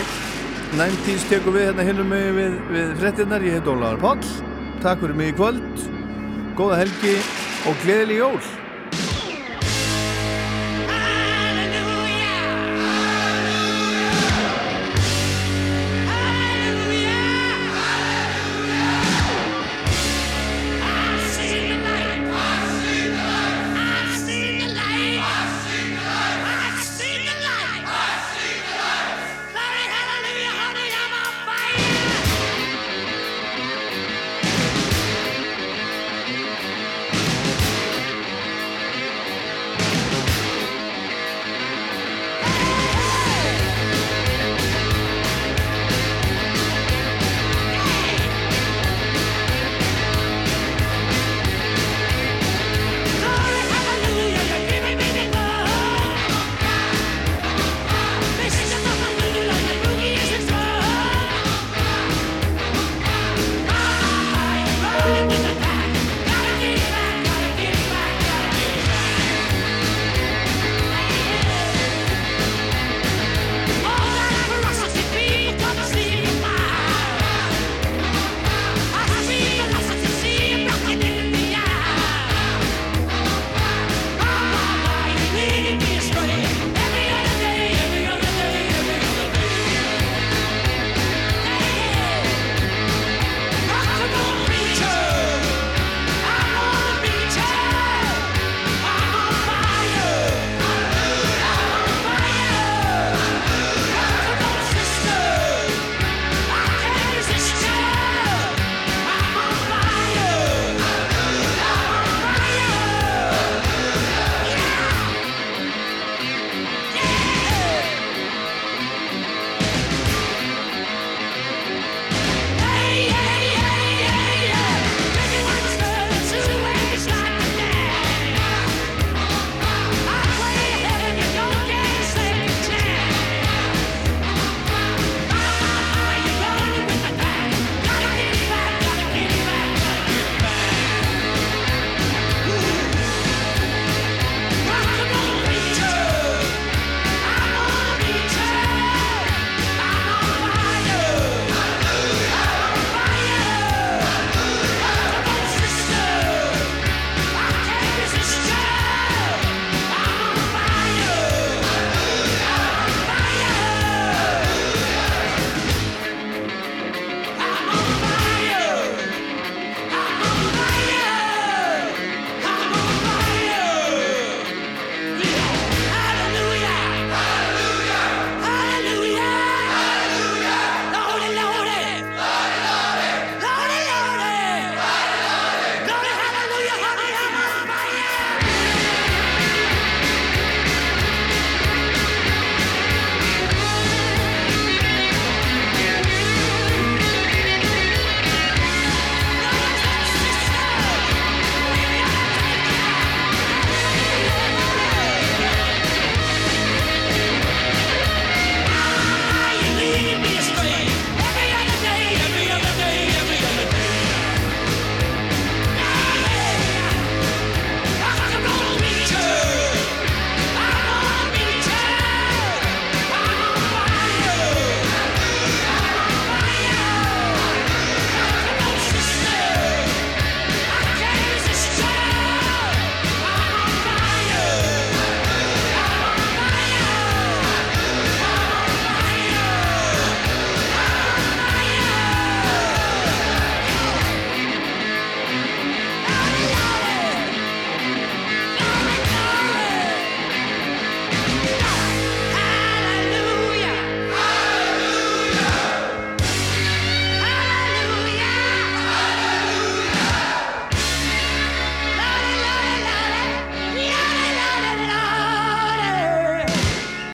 90's tekur við hérna hinnum við, við frettinnar, ég heit Ólaður Páll. Takk fyrir mig í kvöld góða helgi og gleðileg jól